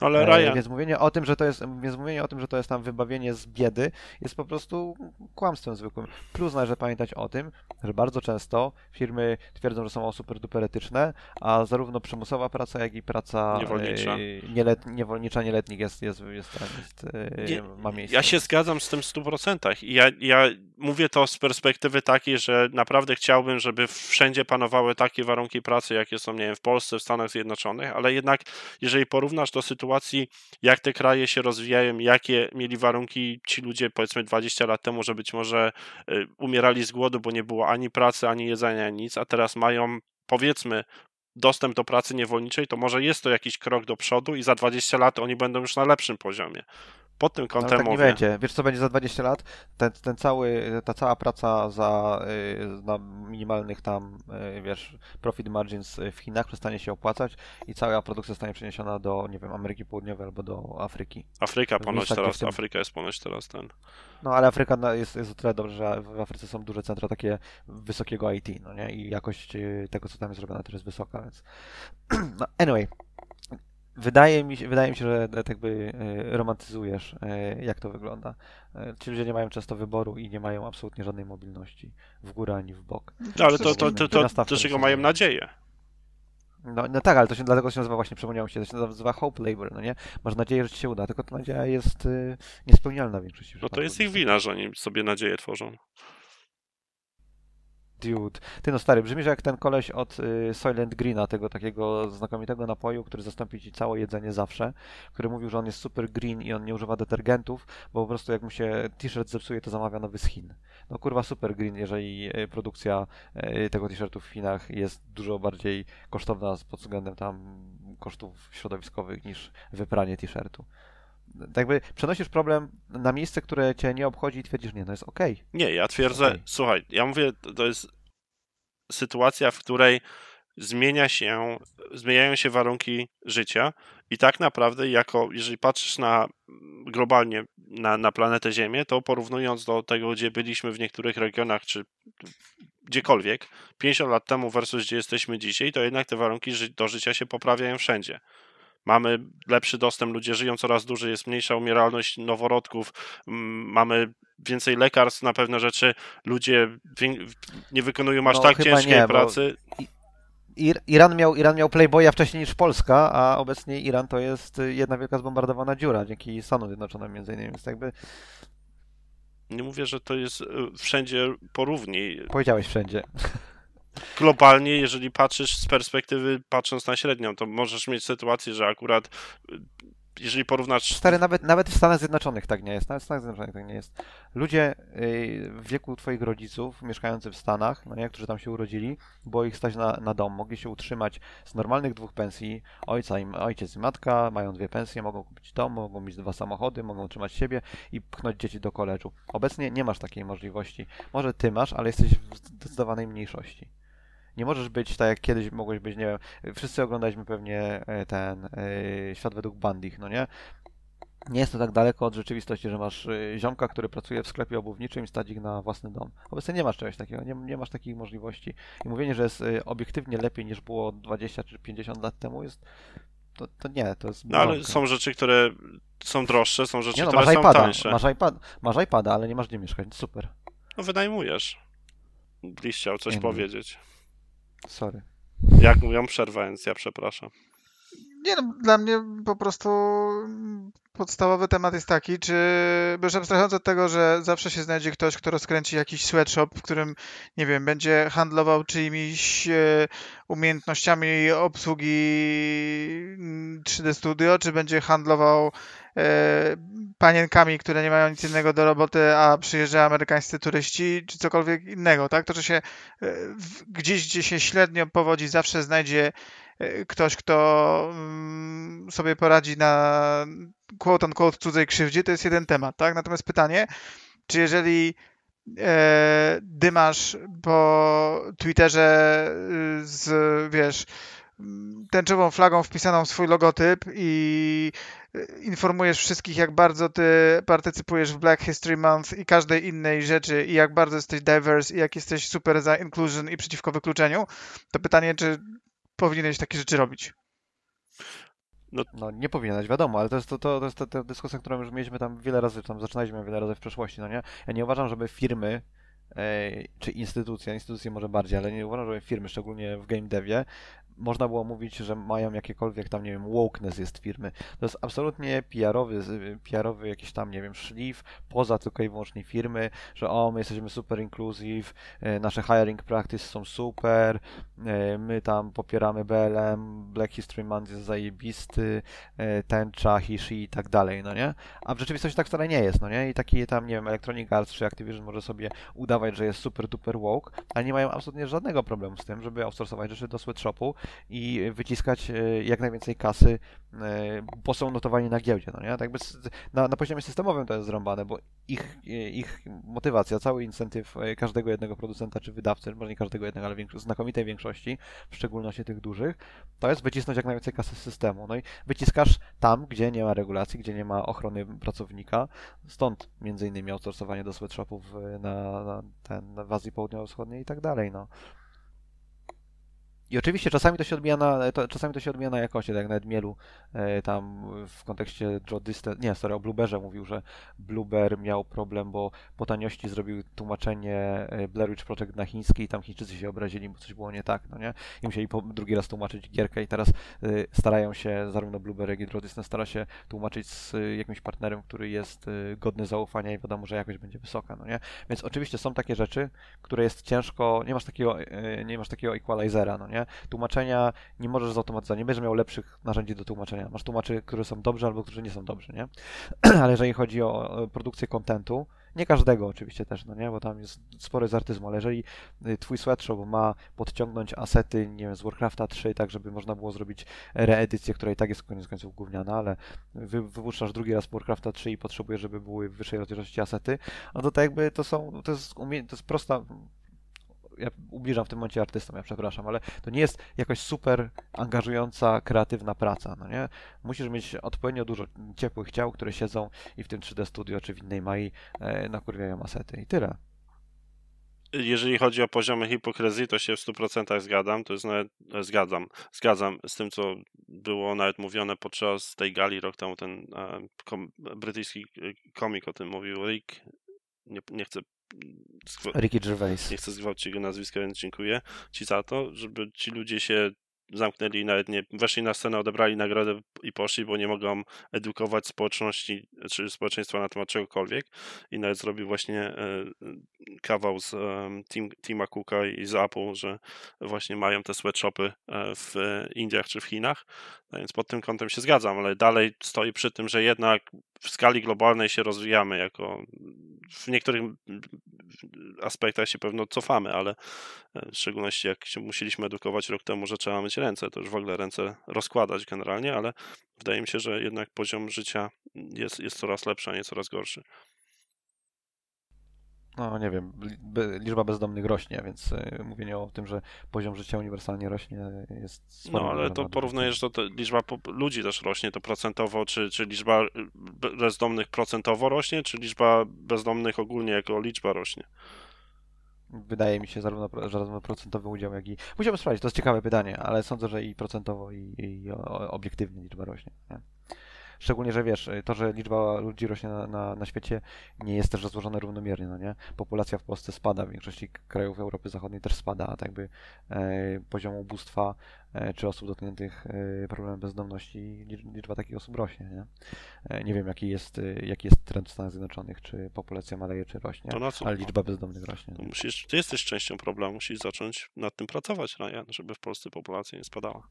No ale Ryan... E, więc mówienie o tym, że to jest, więc mówienie o tym, że to jest tam wybawienie z biedy jest po prostu kłamstwem zwykłym. Plus należy pamiętać o tym, że bardzo często firmy twierdzą, że są super duper etyczne, a zarówno przymusowa praca, jak i praca niewolnicza, e, nielet, niewolnicza nieletnich jest, jest, jest, jest, jest nie, ma miejsce. Ja się zgadzam z tym w 100%. I ja ja mówię to z perspektywy takiej, że naprawdę chciałbym, żeby wszędzie panowały takie warunki pracy, jakie są, nie wiem, w Polsce, w Stanach Zjednoczonych, ale jednak jeżeli porównasz do sytuacji, jak te kraje się rozwijają, jakie mieli warunki ci ludzie, powiedzmy 20 lat temu, że być może y, umierali z głodu, bo nie było ani pracy, ani jedzenia, nic, a teraz mają, powiedzmy, dostęp do pracy niewolniczej, to może jest to jakiś krok do przodu i za 20 lat oni będą już na lepszym poziomie. Pod tym ale kątem tak nie mówię. będzie. Wiesz co będzie za 20 lat? Ten, ten cały, ta cała praca za y, na minimalnych tam, y, wiesz, profit margins w Chinach przestanie się opłacać i cała produkcja zostanie przeniesiona do, nie wiem, Ameryki Południowej albo do Afryki. Afryka ponoć teraz, tym- Afryka jest ponoć teraz ten. No ale Afryka jest, jest o tyle dobrze, że w Afryce są duże centra takie wysokiego IT, no nie? I jakość y, tego, co tam jest zrobione, też jest wysoka, więc... No, anyway. Wydaje mi się, wydaje mi się, że tak jakby y, romantyzujesz, y, jak to wygląda. Y, Ci ludzie nie mają często wyboru i nie mają absolutnie żadnej mobilności w górę ani w bok. No, ale to, to, to, to, to, czego mają nadzieję. No, no tak, ale to się dlatego się nazywa właśnie, przypomniało mi się, to się nazywa hope labor, no nie? Masz nadzieję, że ci się uda, tylko ta nadzieja jest y, niespełnialna w większości No to jest ich wina, że oni sobie nadzieję tworzą. Dude. Ty no stary, brzmisz jak ten koleś od y, Soylent Greena, tego takiego znakomitego napoju, który zastąpi ci całe jedzenie zawsze, który mówił, że on jest super green i on nie używa detergentów, bo po prostu jak mu się t-shirt zepsuje, to zamawia nowy z Chin. No kurwa super green, jeżeli y, produkcja y, tego t-shirtu w Chinach jest dużo bardziej kosztowna pod względem tam kosztów środowiskowych niż wypranie t-shirtu. Tak jakby przenosisz problem na miejsce, które cię nie obchodzi i twierdzisz, nie, no jest okej. Nie, ja twierdzę, Okej. słuchaj, ja mówię, to- to jest sytuacja, w której zmienia się, zmieniają się warunki życia i tak naprawdę jako, jeżeli patrzysz na globalnie na, na planetę Ziemię, to porównując do tego, gdzie byliśmy w niektórych regionach, czy gdziekolwiek, 50 lat temu versus gdzie jesteśmy dzisiaj, to jednak te warunki ży- do życia się poprawiają wszędzie. Mamy lepszy dostęp, ludzie żyją coraz dłużej, jest mniejsza umieralność noworodków, mamy więcej lekarstw na pewne rzeczy, ludzie nie wykonują aż No, tak ciężkiej nie, pracy. Ir Iran, miał, Iran miał Playboya wcześniej niż Polska, a obecnie Iran to jest jedna wielka zbombardowana dziura dzięki Stanom Zjednoczonym między innymi, więc jakby Nie mówię, że to jest y, wszędzie porówni. powiedziałeś wszędzie. Globalnie, jeżeli patrzysz z perspektywy, patrząc na średnią, to możesz mieć sytuację, że akurat y, jeżeli porównasz Stary, nawet, nawet w Stanach Zjednoczonych tak nie jest, nawet w Stanach Zjednoczonych tak nie jest. Ludzie y, w wieku twoich rodziców, mieszkający w Stanach, no nie, którzy tam się urodzili, było ich stać na, na dom, mogli się utrzymać z normalnych dwóch pensji, ojca i, ojciec i matka, mają dwie pensje, mogą kupić dom, mogą mieć dwa samochody, mogą utrzymać siebie i pchnąć dzieci do koledżu. Obecnie nie masz takiej możliwości. Może ty masz, ale jesteś w zdecydowanej mniejszości. Nie możesz być tak jak kiedyś mogłeś być, nie wiem, wszyscy oglądaliśmy pewnie e, ten e, Świat według Bandich, no nie? Nie jest to tak daleko od rzeczywistości, że masz y, ziomka, który pracuje w sklepie obuwniczym i ich na własny dom. Obecnie nie masz czegoś takiego, nie, nie masz takich możliwości. I mówienie, że jest obiektywnie lepiej niż było 20 czy 50 lat temu jest, to, to nie, to jest No ale są rzeczy, które są droższe, są rzeczy, Nie no, które masz są iPada, tańsze. masz, iPad, masz iPada, ale nie masz gdzie mieszkać, super, No wynajmujesz. Bliś chciał coś Nie powiedzieć. Sorry. Jak mówią, przerwa, więc ja przepraszam. Nie no, dla mnie po prostu podstawowy temat jest taki, czy, już abstrahując od tego, że zawsze się znajdzie ktoś, kto rozkręci jakiś sweatshop, w którym, nie wiem, będzie handlował czyimiś e, umiejętnościami obsługi mm, 3D Studio, czy będzie handlował e, panienkami, które nie mają nic innego do roboty, a przyjeżdżają amerykańscy turyści, czy cokolwiek innego, tak? To, że się e, gdzieś, gdzie się średnio powodzi, zawsze znajdzie ktoś, kto mm, sobie poradzi na quote unquote cudzej krzywdzie, to jest jeden temat, tak? Natomiast pytanie, czy jeżeli e, dymasz po Twitterze y, z, wiesz, tęczową flagą wpisaną w swój logotyp i y, informujesz wszystkich, jak bardzo ty partycypujesz w Black History Month i każdej innej rzeczy i jak bardzo jesteś diverse i jak jesteś super za inclusion i przeciwko wykluczeniu, to pytanie, czy powinieneś takie rzeczy robić? No nie powinieneś, wiadomo, ale to jest to, to, to jest ta, ta dyskusja, którą już mieliśmy tam wiele razy, tam zaczynaliśmy wiele razy w przeszłości, no nie? Ja nie uważam, żeby firmy e, czy instytucje, instytucje może bardziej, ale nie uważam, żeby firmy, szczególnie w game devie, można było mówić, że mają jakiekolwiek tam, nie wiem, wokeness jest firmy. To jest absolutnie PR-owy, PR-owy jakiś tam, nie wiem, szlif poza tylko i wyłącznie firmy, że o, my jesteśmy super inclusive, e, nasze hiring practice są super, e, my tam popieramy BLM, Black History Month jest zajebisty, e, tęcza, hishi i tak dalej, no nie? A w rzeczywistości tak wcale nie jest, no nie? I taki tam, nie wiem, Electronic Arts czy Activision może sobie udawać, że jest super duper woke, ale nie mają absolutnie żadnego problemu z tym, żeby outsourcować rzeczy do sweatshopu i wyciskać e, jak najwięcej kasy, e, bo są notowani na giełdzie, no nie? Tak jakby na, na poziomie systemowym to jest zrąbane, bo ich, e, ich motywacja, cały incentyw każdego jednego producenta czy wydawcy, może nie każdego jednego, ale większo- znakomitej większości, w szczególności tych dużych, to jest wycisnąć jak najwięcej kasy z systemu. No i wyciskasz tam, gdzie nie ma regulacji, gdzie nie ma ochrony pracownika, stąd między innymi outsourcowanie do sweatshopów na, na, ten, w Azji Południowo-Wschodniej i tak dalej, no. I oczywiście czasami to się odbija na, to, czasami to się odbija na jakości, tak jak nawet Mielu e, tam w kontekście Joe Distance, nie, sorry, o Blueberze mówił, że Blueber miał problem, bo po taniości zrobił tłumaczenie e, Blair Witch Project na chiński i tam Chińczycy się obrazili, bo coś było nie tak, no nie? I musieli po, drugi raz tłumaczyć gierkę i teraz y, starają się, zarówno Blueberry, jak i Joe Distance stara się tłumaczyć z jakimś partnerem, który jest godny zaufania i wiadomo, że jakość będzie wysoka, no nie? Więc oczywiście są takie rzeczy, które jest ciężko, nie masz takiego, nie masz takiego equalizera, no nie? Tłumaczenia nie możesz zautomatyzować, nie będziesz miał lepszych narzędzi do tłumaczenia. Masz tłumaczy, które są dobrzy albo którzy nie są dobrzy, nie? Ale jeżeli chodzi o o produkcję kontentu, nie każdego oczywiście też, no nie, bo tam jest spory z artyzmu, ale jeżeli y, twój sweatshop ma podciągnąć asety, nie wiem, z Warcrafta 3, tak żeby można było zrobić reedycję, która i tak jest koniec końców gówniana, ale wy, wypuszczasz drugi raz Warcrafta 3 i potrzebujesz, żeby były w wyższej rozdzielczości asety, no to tak jakby to są, to jest, umie, to jest prosta ja ubliżam w tym momencie artystom, ja przepraszam, ale to nie jest jakoś super angażująca, kreatywna praca, no nie? Musisz mieć odpowiednio dużo ciepłych ciał, które siedzą i w tym 3D Studio czy w innej Mai e, nakurwiają asety i tyle. Jeżeli chodzi o poziomy hipokryzji, to się w 100% zgadzam. To jest nawet, e, zgadzam, zgadzam z tym, co było nawet mówione podczas tej gali rok temu. Ten e, kom, brytyjski e, komik o tym mówił, Rick. Nie, nie chcę Ricky Gervais. nie chcę zgwałcić jego nazwiska, więc dziękuję Ci za to, żeby ci ludzie się zamknęli, nawet nie weszli na scenę, odebrali nagrodę i poszli, bo nie mogą edukować społeczności czy społeczeństwa na temat czegokolwiek. I nawet zrobił właśnie e, kawał z team, Tima Cooka i z Apple, że właśnie mają te sweatshopy e, w Indiach czy w Chinach. No więc pod tym kątem się zgadzam, ale dalej stoi przy tym, że jednak w skali globalnej się rozwijamy jako w niektórych aspektach się pewno cofamy, ale e, w szczególności jak się musieliśmy edukować rok temu, że trzeba myć ręce, to już w ogóle ręce rozkładać generalnie, ale wydaje mi się, że jednak poziom życia jest, jest coraz lepszy, a nie coraz gorszy. No nie wiem, liczba bezdomnych rośnie, więc e, mówienie o tym, że poziom życia uniwersalnie rośnie jest No ale to porównujesz, że to liczba ludzi też rośnie, to procentowo, czy, czy liczba y, be- bezdomnych procentowo rośnie, czy liczba bezdomnych ogólnie jako liczba rośnie? Wydaje mi się zarówno, zarówno procentowy udział, jak i... Musimy sprawdzić, to jest ciekawe pytanie, ale sądzę, że i procentowo, i, i obiektywnie liczba rośnie. Nie? Szczególnie, że wiesz, to, że liczba ludzi rośnie na, na, na świecie nie jest też rozłożona równomiernie, no nie? Populacja w Polsce spada, w większości krajów Europy Zachodniej też spada, a tak jakby e, poziom ubóstwa e, czy osób dotkniętych e, problemem bezdomności, licz- liczba takich osób rośnie, nie? E, nie wiem, jaki jest, e, jaki jest trend w Stanach Zjednoczonych, czy populacja maleje, czy rośnie, To na co? ale liczba bezdomnych rośnie. To nie? musisz, ty jesteś częścią problemu, musisz zacząć nad tym pracować, Ryan, żeby w Polsce populacja nie spadała.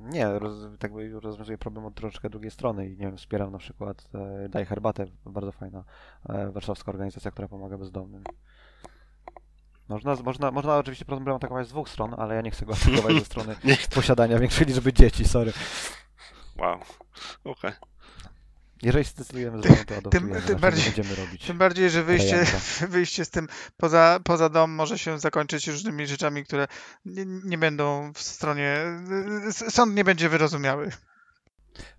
Nie, roz, tak by rozwiązuje problem od troszeczkę drugiej strony i nie wiem, wspieram na przykład e, Daj Herbatę, bardzo fajna e, warszawska organizacja, która pomaga bezdomnym. Można, można, można oczywiście problem atakować z dwóch stron, ale ja nie chcę go atakować ze strony posiadania większej liczby dzieci, sorry. Wow. Okej. Jeżeli zdecydujemy, że to adoptujemy, tym raczej nie bardziej- będziemy robić. Tym bardziej, że wyjście, wyjście z tym poza, poza dom może się zakończyć różnymi rzeczami, które nie, nie będą w stronie. Sąd nie będzie wyrozumiały.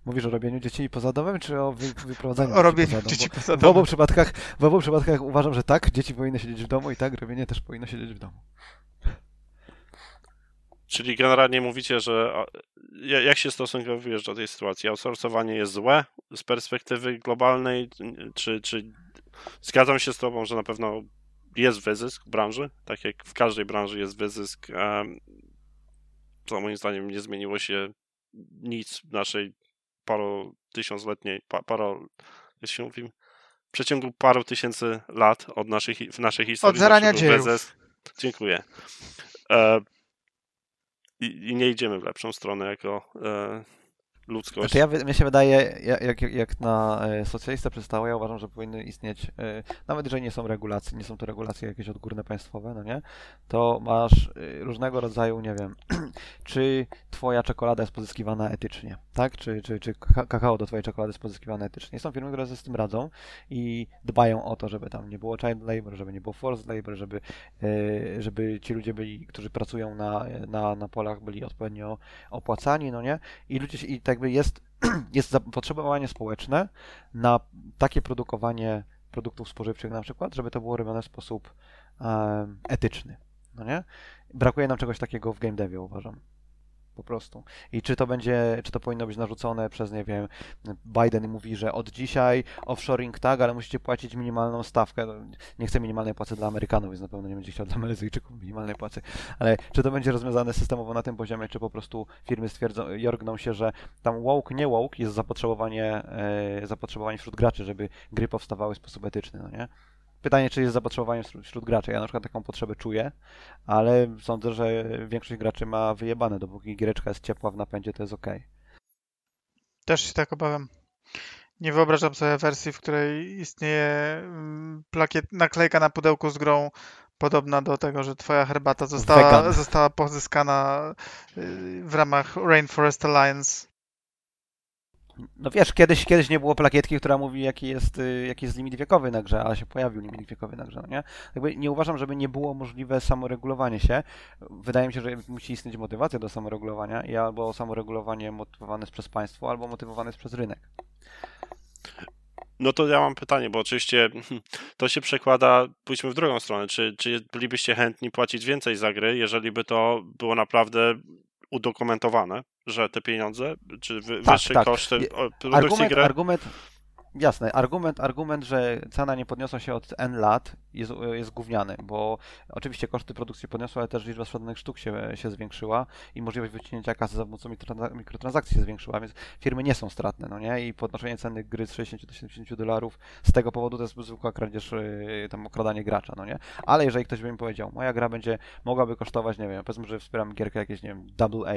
Mówisz o robieniu dzieci poza domem, czy o wy, wyprowadzaniu O robieniu dzieci poza dzieci poza Bo w obu domem. przypadkach, w obu przypadkach uważam, że tak, dzieci powinny siedzieć w domu i tak, robienie też powinno siedzieć w domu. Czyli generalnie mówicie, że jak się stosunkujesz do tej sytuacji? Outsourcowanie jest złe z perspektywy globalnej, czy, czy zgadzam się z tobą, że na pewno jest wyzysk w branży, tak jak w każdej branży jest wyzysk, to moim zdaniem nie zmieniło się nic w naszej paru tysiącletniej, pa, paro, jak się mówi, w przeciągu paru tysięcy lat od naszej, hi- w naszej historii. zarania zawsze był dziejów. wyzysk. Dziękuję. E, i, I nie idziemy w lepszą stronę jako, e, ludzkość. Znaczy ja, mnie się wydaje, ja- jak, jak na e, socjalistę przystało, ja uważam, że powinny istnieć, e, nawet jeżeli nie są regulacje, nie są to regulacje jakieś odgórne państwowe, no nie, to masz e, różnego rodzaju, nie wiem, czy twoja czekolada jest pozyskiwana etycznie, tak, czy, czy, czy ka- kakao do twojej czekolady jest pozyskiwane etycznie. Są firmy, które sobie z tym radzą i dbają o to, żeby tam nie było child labor, żeby nie było forced labor, żeby, żeby ci ludzie byli, którzy pracują na, na, na polach, byli odpowiednio opłacani, no nie, i ludzie i tak jakby jest, jest zapotrzebowanie społeczne na takie produkowanie produktów spożywczych na przykład, żeby to było robione w sposób etyczny, no nie? Brakuje nam czegoś takiego w game devie, uważam. Po prostu. I czy to będzie, czy to powinno być narzucone przez, nie wiem, Biden mówi, że od dzisiaj offshoring tak, ale musicie płacić minimalną stawkę. Nie chcę minimalnej płacy dla Amerykanów, więc na pewno nie będzie chciał dla Malezyjczyków minimalnej płacy. Ale czy to będzie rozwiązane systemowo na tym poziomie, czy po prostu firmy stwierdzą, jorgną się, że tam woke, nie woke jest zapotrzebowanie, e, zapotrzebowanie wśród graczy, żeby gry powstawały w sposób etyczny, no nie? Pytanie, czy jest zapotrzebowanie wśród, wśród graczy. Ja na przykład taką potrzebę czuję, ale sądzę, że większość graczy ma wyjebane, dopóki giereczka jest ciepła w napędzie, to jest ok. Też się tak obawiam. Nie wyobrażam sobie wersji, w której istnieje mm, plakiet, naklejka na pudełku z grą podobna do tego, że twoja herbata została, Vegan. została pozyskana y, w ramach Rainforest Alliance. No wiesz, kiedyś, kiedyś nie było plakietki, która mówi, jaki jest, y, jaki jest limit wiekowy na grze, a się pojawił limit wiekowy na grze, no nie? Jakby nie uważam, żeby nie było możliwe samoregulowanie się. Wydaje mi się, że musi istnieć motywacja do samoregulowania i albo samoregulowanie motywowane jest przez państwo, albo motywowane jest przez rynek. No to ja mam pytanie, bo oczywiście to się przekłada, pójdźmy w drugą stronę. Czy, czy bylibyście chętni płacić więcej za gry, jeżeli by to było naprawdę udokumentowane, że te pieniądze, czy wy, Tak, wyższe tak. koszty produkcji Argument, gry? argument, jasne, argument, argument, że cena nie podniosła się od N lat jest, jest gówniany, bo oczywiście koszty produkcji podniosły, ale też liczba sprzedanych sztuk się, się zwiększyła i możliwość wyciągnięcia kasy za pomocą mikrotrans- mikrotransakcji się zwiększyła, więc firmy nie są stratne, no nie? I podnoszenie ceny gry z 60 do 70 dolarów z tego powodu to jest zwykła kradzież, yy, tam okradanie gracza, no nie? Ale jeżeli ktoś by mi powiedział, moja gra będzie, mogłaby kosztować, nie wiem, powiedzmy, że wspieram gierkę jakieś, nie wiem, double A,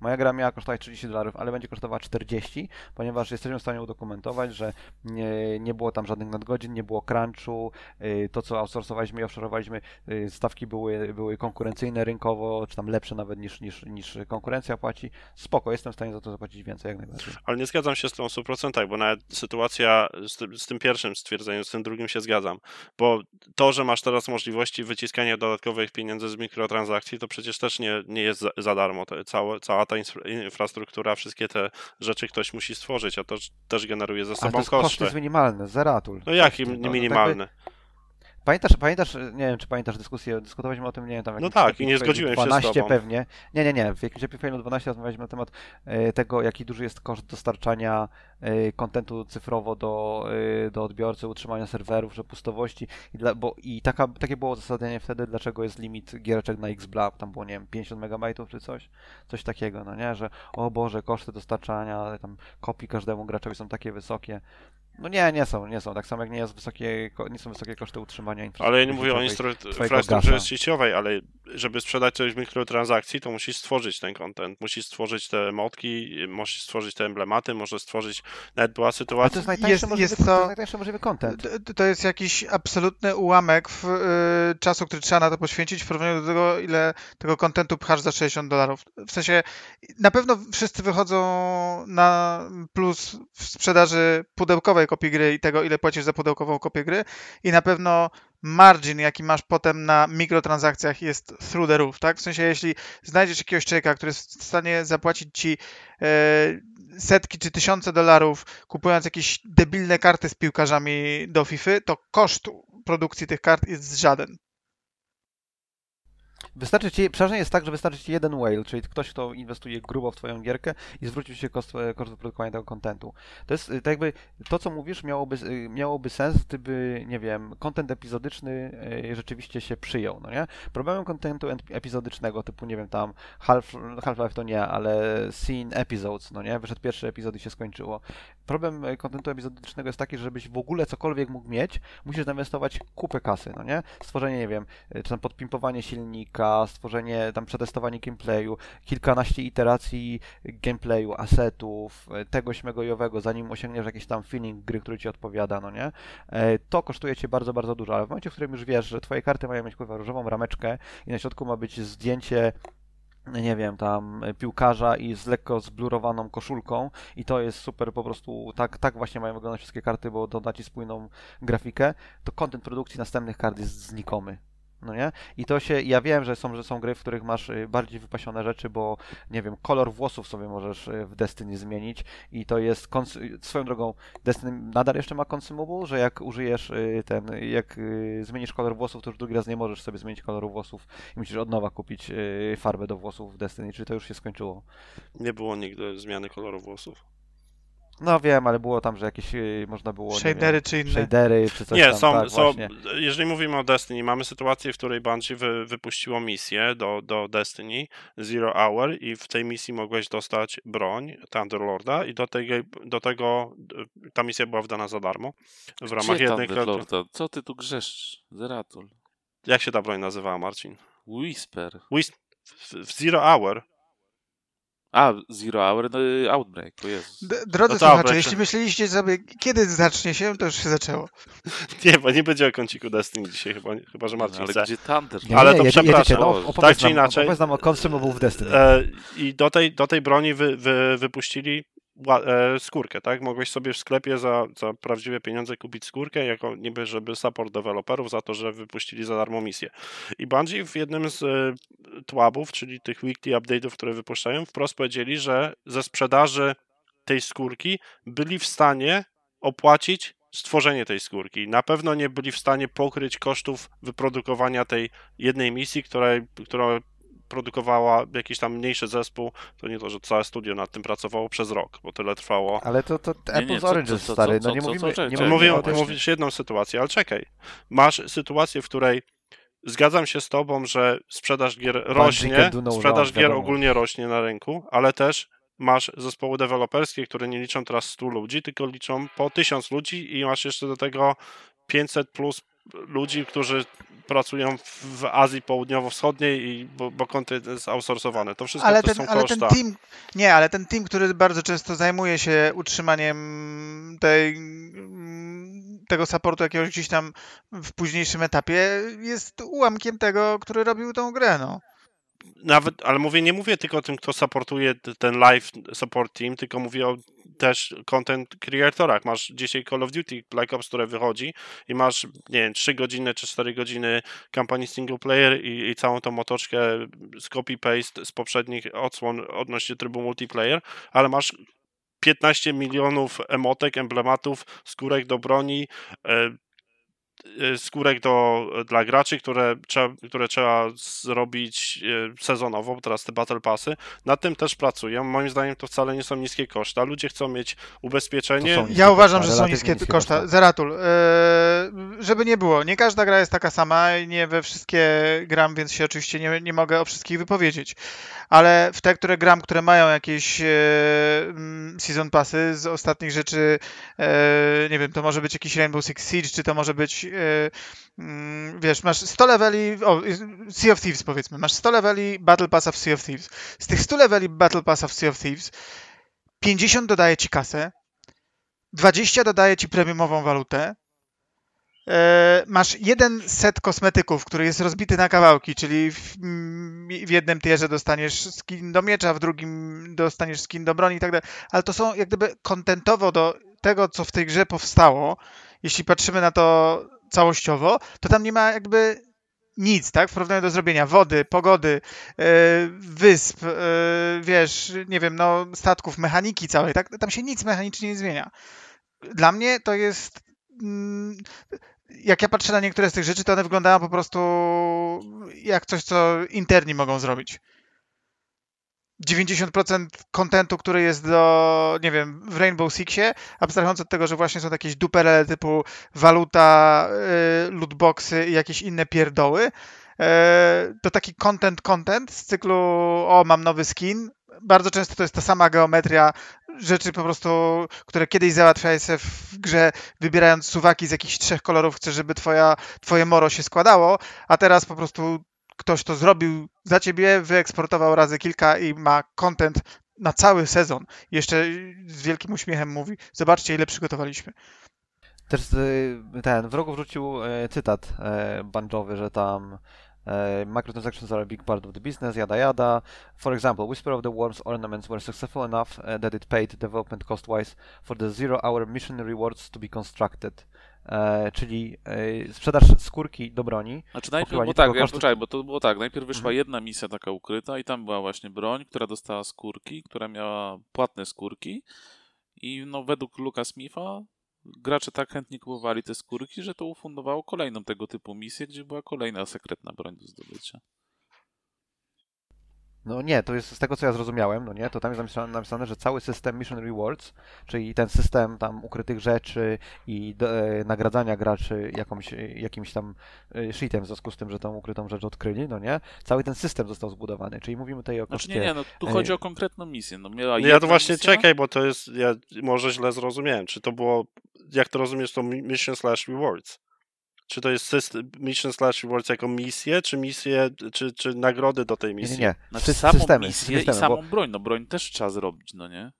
moja gra miała kosztować 30 dolarów, ale będzie kosztowała 40, ponieważ jesteśmy w stanie udokumentować, że nie, nie było tam żadnych nadgodzin, nie było crunchu, y, to co outsourcowaliśmy i offshore'owaliśmy, y, stawki były, były konkurencyjne rynkowo, czy tam lepsze nawet niż, niż, niż konkurencja płaci. Spoko, jestem w stanie za to zapłacić więcej, jak najbardziej. Ale nie zgadzam się z tą w 100%, bo nawet sytuacja z tym, z tym pierwszym stwierdzeniem, z tym drugim się zgadzam. Bo to, że masz teraz możliwości wyciskania dodatkowych pieniędzy z mikrotransakcji, to przecież też nie, nie jest za, za darmo. To, cała, cała ta infra- infrastruktura, wszystkie te rzeczy ktoś musi stworzyć, a to też generuje ze sobą jest koszt koszty. jest minimalny, zeratul. No jaki no, no, minimalny? Pamiętasz, pamiętasz, nie wiem czy pamiętasz dyskusję, dyskutowaliśmy o tym, nie wiem, tam No tak, i nie zgodziłem się z 12 tobą. pewnie. Nie, nie, nie, w jakimś Epic Failu 12 rozmawialiśmy na temat e, tego, jaki duży jest koszt dostarczania e, kontentu cyfrowo do, e, do odbiorcy, utrzymania serwerów, przepustowości i, dla, bo, i taka, takie było uzasadnienie wtedy, dlaczego jest limit giereczek na XBLA, tam było, nie wiem, 50 MB czy coś, coś takiego, no nie, że o Boże, koszty dostarczania tam kopii każdemu graczowi są takie wysokie. No nie, nie są, nie są. Tak samo jak nie, jest wysokie, nie są wysokie koszty utrzymania infrastruktury. Ale ja nie mówię o infrastrukturze sieciowej, ale żeby sprzedać coś w mikrotransakcji, to musisz stworzyć ten content, musisz stworzyć te emotki, musisz stworzyć te emblematy, możesz stworzyć, nawet była sytuacja, to jest najtańszy, Jest- możliwy, jest to... to- jest najtańszy możliwy content. To jest jakiś absolutny ułamek w, y, czasu, który trzeba na to poświęcić w porównaniu do tego, ile tego kontentu pchasz za 60 dolarów. W sensie, na pewno wszyscy wychodzą na plus w sprzedaży pudełkowej kopii gry i tego, ile płacisz za pudełkową kopię gry i na pewno margin, jaki masz potem na mikrotransakcjach jest through the roof, tak? W sensie, jeśli znajdziesz jakiegoś człowieka, który jest w stanie zapłacić ci e, setki czy tysiące dolarów, kupując jakieś debilne karty z piłkarzami do FIFA, to koszt produkcji tych kart jest żaden. Wystarczy ci, przeważnie jest tak, że wystarczy ci jeden whale, czyli ktoś, kto inwestuje grubo w twoją gierkę i zwrócił się koszt, e, koszt wyprodukowania tego kontentu. To jest y, tak jakby, to co mówisz miałoby, y, miałoby sens, gdyby, nie wiem, kontent epizodyczny rzeczywiście się przyjął, no nie? Problemem kontentu ep- epizodycznego, typu, nie wiem, tam Half, Half-Life to nie, ale Scene Episodes, no nie? Wyszedł pierwszy epizod i się skończyło. Problem kontentu epizodycznego jest taki, że żebyś w ogóle cokolwiek mógł mieć, musisz zainwestować kupę kasy, no nie? Stworzenie, nie wiem, czy tam podpimpowanie silnika, stworzenie, tam przetestowanie gameplayu, kilkanaście iteracji gameplayu, asetów, e, tego śmego i owego, zanim osiągniesz jakiś tam feeling gry, który ci odpowiada, no nie? E, To kosztuje cię bardzo, bardzo dużo, ale w momencie, w którym już wiesz, że twoje karty mają mieć kurwa różową rameczkę i na środku ma być zdjęcie nie wiem, tam e, piłkarza i z lekko zblurowaną koszulką i to jest super po prostu, tak, tak właśnie mają wyglądać wszystkie karty, bo doda ci spójną grafikę, to content produkcji następnych kart jest znikomy. No nie? I to się, ja wiem, że są, że są gry, w których masz y, bardziej wypasione rzeczy, bo nie wiem, kolor włosów sobie możesz y, w Destiny zmienić i to jest, y, swoją drogą, Destiny nadal jeszcze ma consumable, że jak użyjesz ten, jak zmienisz kolor włosów, to już drugi raz nie możesz sobie zmienić koloru włosów i musisz od nowa kupić farbę do włosów w Destiny, czy to już się skończyło? Nie było nigdy zmiany koloru włosów. No wiem, ale było tam, że jakieś y, można było, wiem, Shadery czy inne. shadery, czy coś Nie, tam, są, tak, są, właśnie. jeżeli mówimy o Destiny, mamy sytuację, w której Bungie wy, wypuściło misję do, do Destiny Zero Hour i w tej misji mogłeś dostać broń Thunderlorda i do, tej, do tego ta misja była wdana za darmo w ramach Gdzie jednej Deadlorda? Co ty tu grzeszczysz? Zeratul. Jak się ta broń nazywała, Marcin? Whisper. Whis- w, w Zero Hour A, Zero Hour, no, y, Outbreak, o Jezus. D- Drodzy No słuchacze, czy- jeśli myśleliście sobie, kiedy zacznie się, to już się zaczęło. Nie, bo nie będzie o kąciku Destiny dzisiaj, chyba, chyba że Marcin Ale chce. gdzie Thunder? Nie, Ale nie, to jedzie- jedziecie, przepraszam. no, Tak czy nam, inaczej- Opowiedz nam o consumable w Destiny. E, I do tej, do tej broni wy, wy, wypuścili skórkę, tak? Mogłeś sobie w sklepie za, za prawdziwe pieniądze kupić skórkę, jako niby, żeby support deweloperów za to, że wypuścili za darmo misję. I Bungie w jednym z e, tłabów, czyli tych weekly update'ów, które wypuszczają, wprost powiedzieli, że ze sprzedaży tej skórki byli w stanie opłacić stworzenie tej skórki. Na pewno nie byli w stanie pokryć kosztów wyprodukowania tej jednej misji, która produkowała jakiś tam mniejszy zespół, to nie to, że całe studio nad tym pracowało przez rok, bo tyle trwało. Ale to, to Apple's co- stary, no nie mówimy, nie co- To Czekaj, mówię, no ty właśnie. mówisz jedną sytuację, ale czekaj. Masz sytuację, w której zgadzam się z tobą, że sprzedaż gier rośnie, sprzedaż gier ogólnie rośnie na rynku, ale też masz zespoły deweloperskie, które nie liczą teraz 100 ludzi, tylko liczą po 1000 ludzi i masz jeszcze do tego 500 plus ludzi, którzy pracują w- Azji Południowo-Wschodniej i bo, bo kontent jest outsourcowany. To wszystko Ale to ten, są ale ten team, nie, ale ten team, który bardzo często zajmuje się utrzymaniem tej, tego supportu jakiegoś gdzieś tam w późniejszym etapie, jest ułamkiem tego, który robił tą grę, no. Nawet, ale mówię, nie mówię tylko o tym, kto supportuje ten live support team, tylko mówię o też content creatorach. Masz dzisiaj Call of Duty Black Ops, które wychodzi i masz, nie wiem, 3 godziny czy 4 godziny kampanii single player i, i całą tą motoczkę z copy-paste z poprzednich odsłon odnośnie trybu multiplayer, ale masz 15 milionów emotek, emblematów, skórek do broni, e, skórek do, dla graczy, które trzeba, które trzeba zrobić e, sezonowo, bo teraz te Battle Passy. Nad tym też pracują. Moim zdaniem to wcale nie są niskie koszta. Ludzie chcą mieć ubezpieczenie. Ja uważam, koszta, że są niskie niskie koszta. koszta. Zeratul, e, żeby nie było, nie każda gra jest taka sama i nie we wszystkie gram, więc się oczywiście nie, nie mogę o wszystkich wypowiedzieć. Ale w te, które gram, które mają jakieś mm, season passy z ostatnich rzeczy, e, nie wiem, to może być jakiś Rainbow Six Siege, czy to może być, wiesz, masz 100 leveli, o, Sea of Thieves powiedzmy, masz 100 leveli Battle Passa w Sea of Thieves. Z tych 100 leveli Battle Passa w Sea of Thieves 50 dodaje ci kasę, 20 dodaje ci premiumową walutę. E, masz jeden set kosmetyków, który jest rozbity na kawałki, czyli w, mm, w jednym tierze dostaniesz skin do miecza, w drugim dostaniesz skin do broni i tak dalej. Ale to są jak gdyby kontentowo do tego, co w tej grze powstało. Jeśli patrzymy na to całościowo, to tam nie ma jakby nic, tak? W porównaniu do zrobienia wody, pogody, e, wysp, e, wiesz, nie wiem, no, statków, mechaniki całej, tak? Tam się nic mechanicznie nie zmienia. Dla mnie to jest. mm, Jak ja patrzę na niektóre z tych rzeczy, to one wyglądają po prostu jak coś, co interni mogą zrobić. 90% kontentu, który jest do, nie wiem, w Rainbow Sixie, abstrahując od tego, że właśnie są jakieś duperele typu waluta, y, lootboxy i jakieś inne pierdoły, e, to taki content, content z cyklu o, mam nowy skin. Bardzo często to jest ta sama geometria, rzeczy po prostu, które kiedyś załatwiałeś sobie w grze, wybierając suwaki z jakichś trzech kolorów, chcesz, żeby twoja, twoje moro się składało, a teraz po prostu ktoś to zrobił za ciebie, wyeksportował razy kilka i ma content na cały sezon. Jeszcze z wielkim uśmiechem mówi, zobaczcie ile przygotowaliśmy. Też y, ten, w rogu wrzucił e, cytat e, banjowy, że tam microtransactions are a big part of the business, yada yada. For example, Whisper of the Worms ornaments were successful enough uh, that it paid development cost-wise for the zero-hour mission rewards to be constructed. E, czyli e, sprzedaż skórki do broni. Znaczy najpierw, bo tak, ja, poczekaj, bo to było tak, najpierw wyszła Mhm. jedna misja taka ukryta i tam była właśnie broń, która dostała skórki, która miała płatne skórki i no według Luka Smitha gracze tak chętnie kupowali te skórki, że to ufundowało kolejną tego typu misję, gdzie była kolejna sekretna broń do zdobycia. No nie, to jest z tego co ja zrozumiałem, no nie, to tam jest napisane, napisane że cały system Mission Rewards, czyli ten system tam ukrytych rzeczy i do, e, nagradzania graczy jakąś, e, jakimś tam e, shitem w związku z tym, że tą ukrytą rzecz odkryli, no nie, cały ten system został zbudowany, czyli mówimy tutaj o Znaczy koszcie... nie, nie, no tu e, chodzi o konkretną misję. No, miała Ja jedna to właśnie misja, czekaj, bo to jest, ja może źle zrozumiałem. Czy to było, jak to rozumiesz, to mi- mission slash rewards? Czy to jest system, mission slash rewards jako misję, czy misję, czy, czy nagrody do tej misji? nie, nie, Znaczy Sy- samą systemy, misję systemy, i bo- samą broń. No broń też trzeba zrobić, no nie?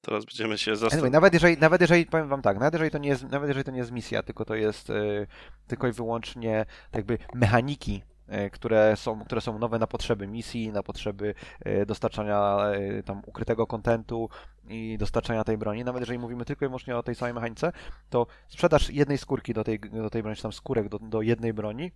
Teraz będziemy się Anyway, zastanawiać. nawet jeżeli, nawet jeżeli, powiem wam tak, nawet jeżeli to nie jest, nawet jeżeli to nie jest misja, tylko to jest y, tylko i wyłącznie jakby mechaniki, które są, które są nowe na potrzeby misji, na potrzeby y, dostarczania y, tam ukrytego kontentu i dostarczania tej broni, nawet jeżeli mówimy tylko i wyłącznie o tej samej mechanice, to sprzedaż jednej skórki do tej, do tej broni, czy tam skórek do, do jednej broni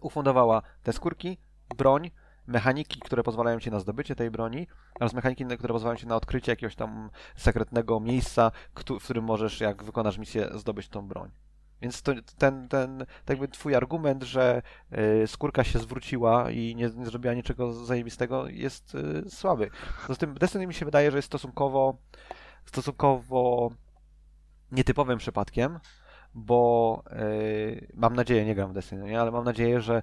ufundowała te skórki, broń, mechaniki, które pozwalają ci na zdobycie tej broni oraz mechaniki, które pozwalają ci na odkrycie jakiegoś tam sekretnego miejsca, w którym możesz, jak wykonasz misję, zdobyć tą broń. Więc to, ten, ten tak jakby twój argument, że y, skórka się zwróciła i nie, nie zrobiła niczego zajebistego jest y, słaby. Poza tym Destiny mi się wydaje, że jest stosunkowo stosunkowo nietypowym przypadkiem, bo y, mam nadzieję, nie gram w Destiny, nie? ale mam nadzieję, że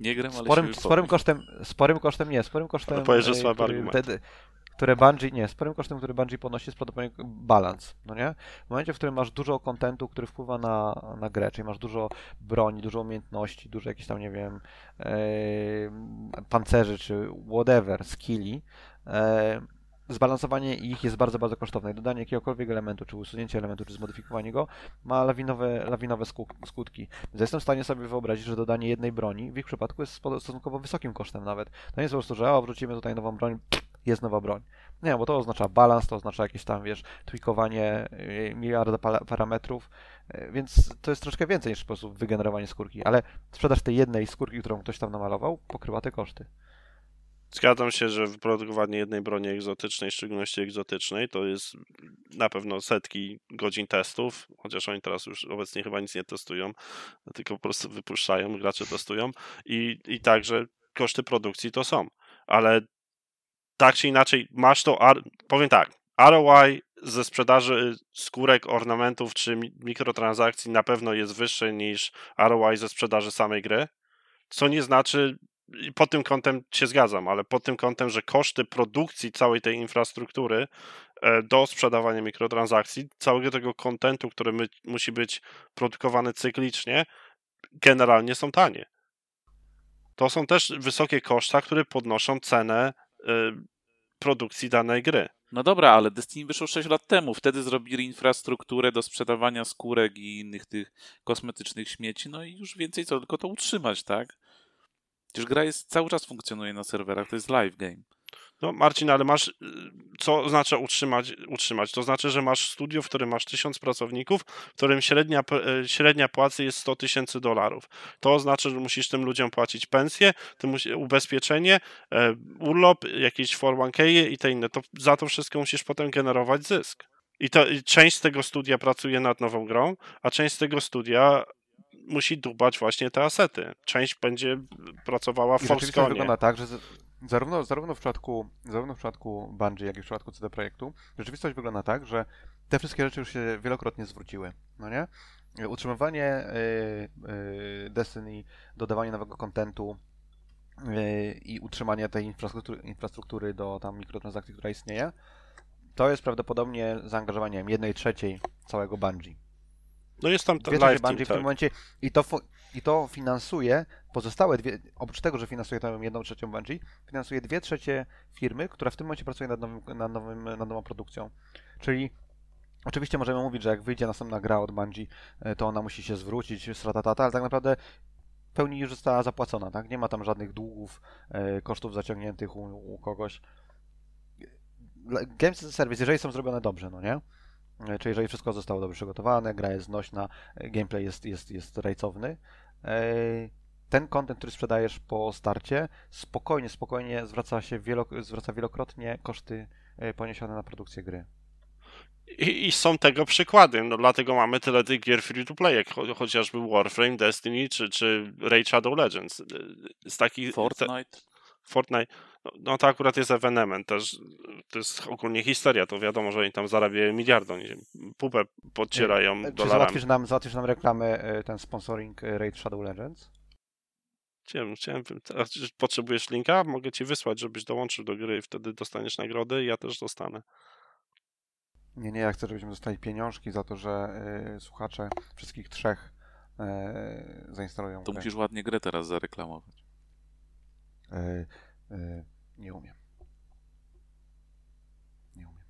Nie gram, ale sporym, sporym kosztem, sporym kosztem nie, sporym kosztem, Ale powiesz, że e, słaby argument. te- które Bungie, nie, sporym kosztem, który Bungie ponosi jest prawdopodobnie balans, no nie? W momencie, w którym masz dużo kontentu, który wpływa na, na grę, czyli masz dużo broni, dużo umiejętności, dużo jakichś tam, nie wiem, e, pancerzy, czy whatever, skilli, e, zbalansowanie ich jest bardzo, bardzo kosztowne. Dodanie jakiegokolwiek elementu, czy usunięcie elementu, czy zmodyfikowanie go ma lawinowe, lawinowe skut- skutki. Więc jestem w stanie sobie wyobrazić, że dodanie jednej broni w ich przypadku jest stosunkowo wysokim kosztem nawet. To nie jest po prostu, że o, wrzucimy tutaj nową broń, jest nowa broń. Nie, bo to oznacza balans, to oznacza jakieś tam, wiesz, tweakowanie yy, miliarda parametrów, yy, więc to jest troszkę więcej niż po prostu wygenerowanie skórki, ale sprzedaż tej jednej skórki, którą ktoś tam namalował, pokrywa te koszty. Zgadzam się, że wyprodukowanie jednej broni egzotycznej, w szczególności egzotycznej, to jest na pewno setki godzin testów, chociaż oni teraz już obecnie chyba nic nie testują, tylko po prostu wypuszczają, gracze testują i, i także koszty produkcji to są, ale tak czy inaczej masz to, powiem tak, ROI ze sprzedaży skórek, ornamentów czy mi- mikrotransakcji na pewno jest wyższy niż ROI ze sprzedaży samej gry, co nie znaczy, pod tym kątem się zgadzam, ale pod tym kątem, że koszty produkcji całej tej infrastruktury e, do sprzedawania mikrotransakcji, całego tego kontentu, który my, musi być produkowany cyklicznie, generalnie są tanie. To są też wysokie koszta, które podnoszą cenę produkcji danej gry. No dobra, ale Destiny wyszło 6 lat temu. Wtedy zrobili infrastrukturę do sprzedawania skórek i innych tych kosmetycznych śmieci, no i już więcej co, tylko to utrzymać, tak? Przecież gra jest, cały czas funkcjonuje na serwerach, to jest live game. No Marcin, ale masz, y, co znaczy utrzymać, utrzymać? To znaczy, że masz studio, w którym masz tysiąc pracowników, w którym średnia, y, średnia płacy jest 100 tysięcy dolarów. To oznacza, że musisz tym ludziom płacić pensję, ty musi, ubezpieczenie, e, urlop, jakieś 401k i te inne. To, za to wszystko musisz potem generować zysk. I, to, I część z tego studia pracuje nad nową grą, a część z tego studia musi dbać właśnie te asety. Część będzie pracowała w Foxconnie. wygląda tak, że zarówno, zarówno, w przypadku, zarówno w przypadku Bungie, jak i w przypadku CD Projektu, rzeczywistość wygląda tak, że te wszystkie rzeczy już się wielokrotnie zwróciły, no nie? Utrzymywanie y, y, Destiny, dodawanie nowego kontentu y, i utrzymanie tej infrastruktury, infrastruktury do tam mikrotransakcji, która istnieje, to jest prawdopodobnie zaangażowanie nie wiem, jednej trzeciej całego Bungie. No jest tam ten Dwie trzecie live Bungie w tym tak. momencie i to, i to finansuje pozostałe dwie, oprócz tego, że finansuje tam jedną trzecią Bungie, finansuje dwie trzecie firmy, która w tym momencie pracuje nad, nowym, nad, nowym, nad nową produkcją. Czyli oczywiście możemy mówić, że jak wyjdzie następna gra od Bungie, e, to ona musi się zwrócić, stratata, ale tak naprawdę w pełni już została zapłacona, tak? Nie ma tam żadnych długów, e, kosztów zaciągniętych u, u kogoś. Games as a Service, jeżeli są zrobione dobrze, no nie? E, Czyli jeżeli wszystko zostało dobrze przygotowane, gra jest znośna, e, gameplay jest, jest, jest rajcowny, e, ten content, który sprzedajesz po starcie, spokojnie, spokojnie zwraca się wielo, zwraca wielokrotnie koszty poniesione na produkcję gry. I, I są tego przykłady, no dlatego mamy tyle tych gier free to play, jak cho- chociażby Warframe, Destiny czy, czy Raid Shadow Legends. Z takich te- Fortnite. Fortnite, no, no to akurat jest evenement też, to jest ogólnie historia, to wiadomo, że oni tam zarabiają miliardy, oni pupę podcierają Czy dolarami. załatwisz nam, załatwisz nam reklamę, e, ten sponsoring e, Raid Shadow Legends? Chciałem, chciałem, potrzebujesz linka? Mogę ci wysłać, żebyś dołączył do gry i wtedy dostaniesz nagrody i ja też dostanę. Nie, nie, ja chcę, żebyśmy dostali pieniążki za to, że e, słuchacze wszystkich trzech e, zainstalują To grę. musisz ładnie grę teraz zareklamować. E, e, nie umiem. Nie umiem.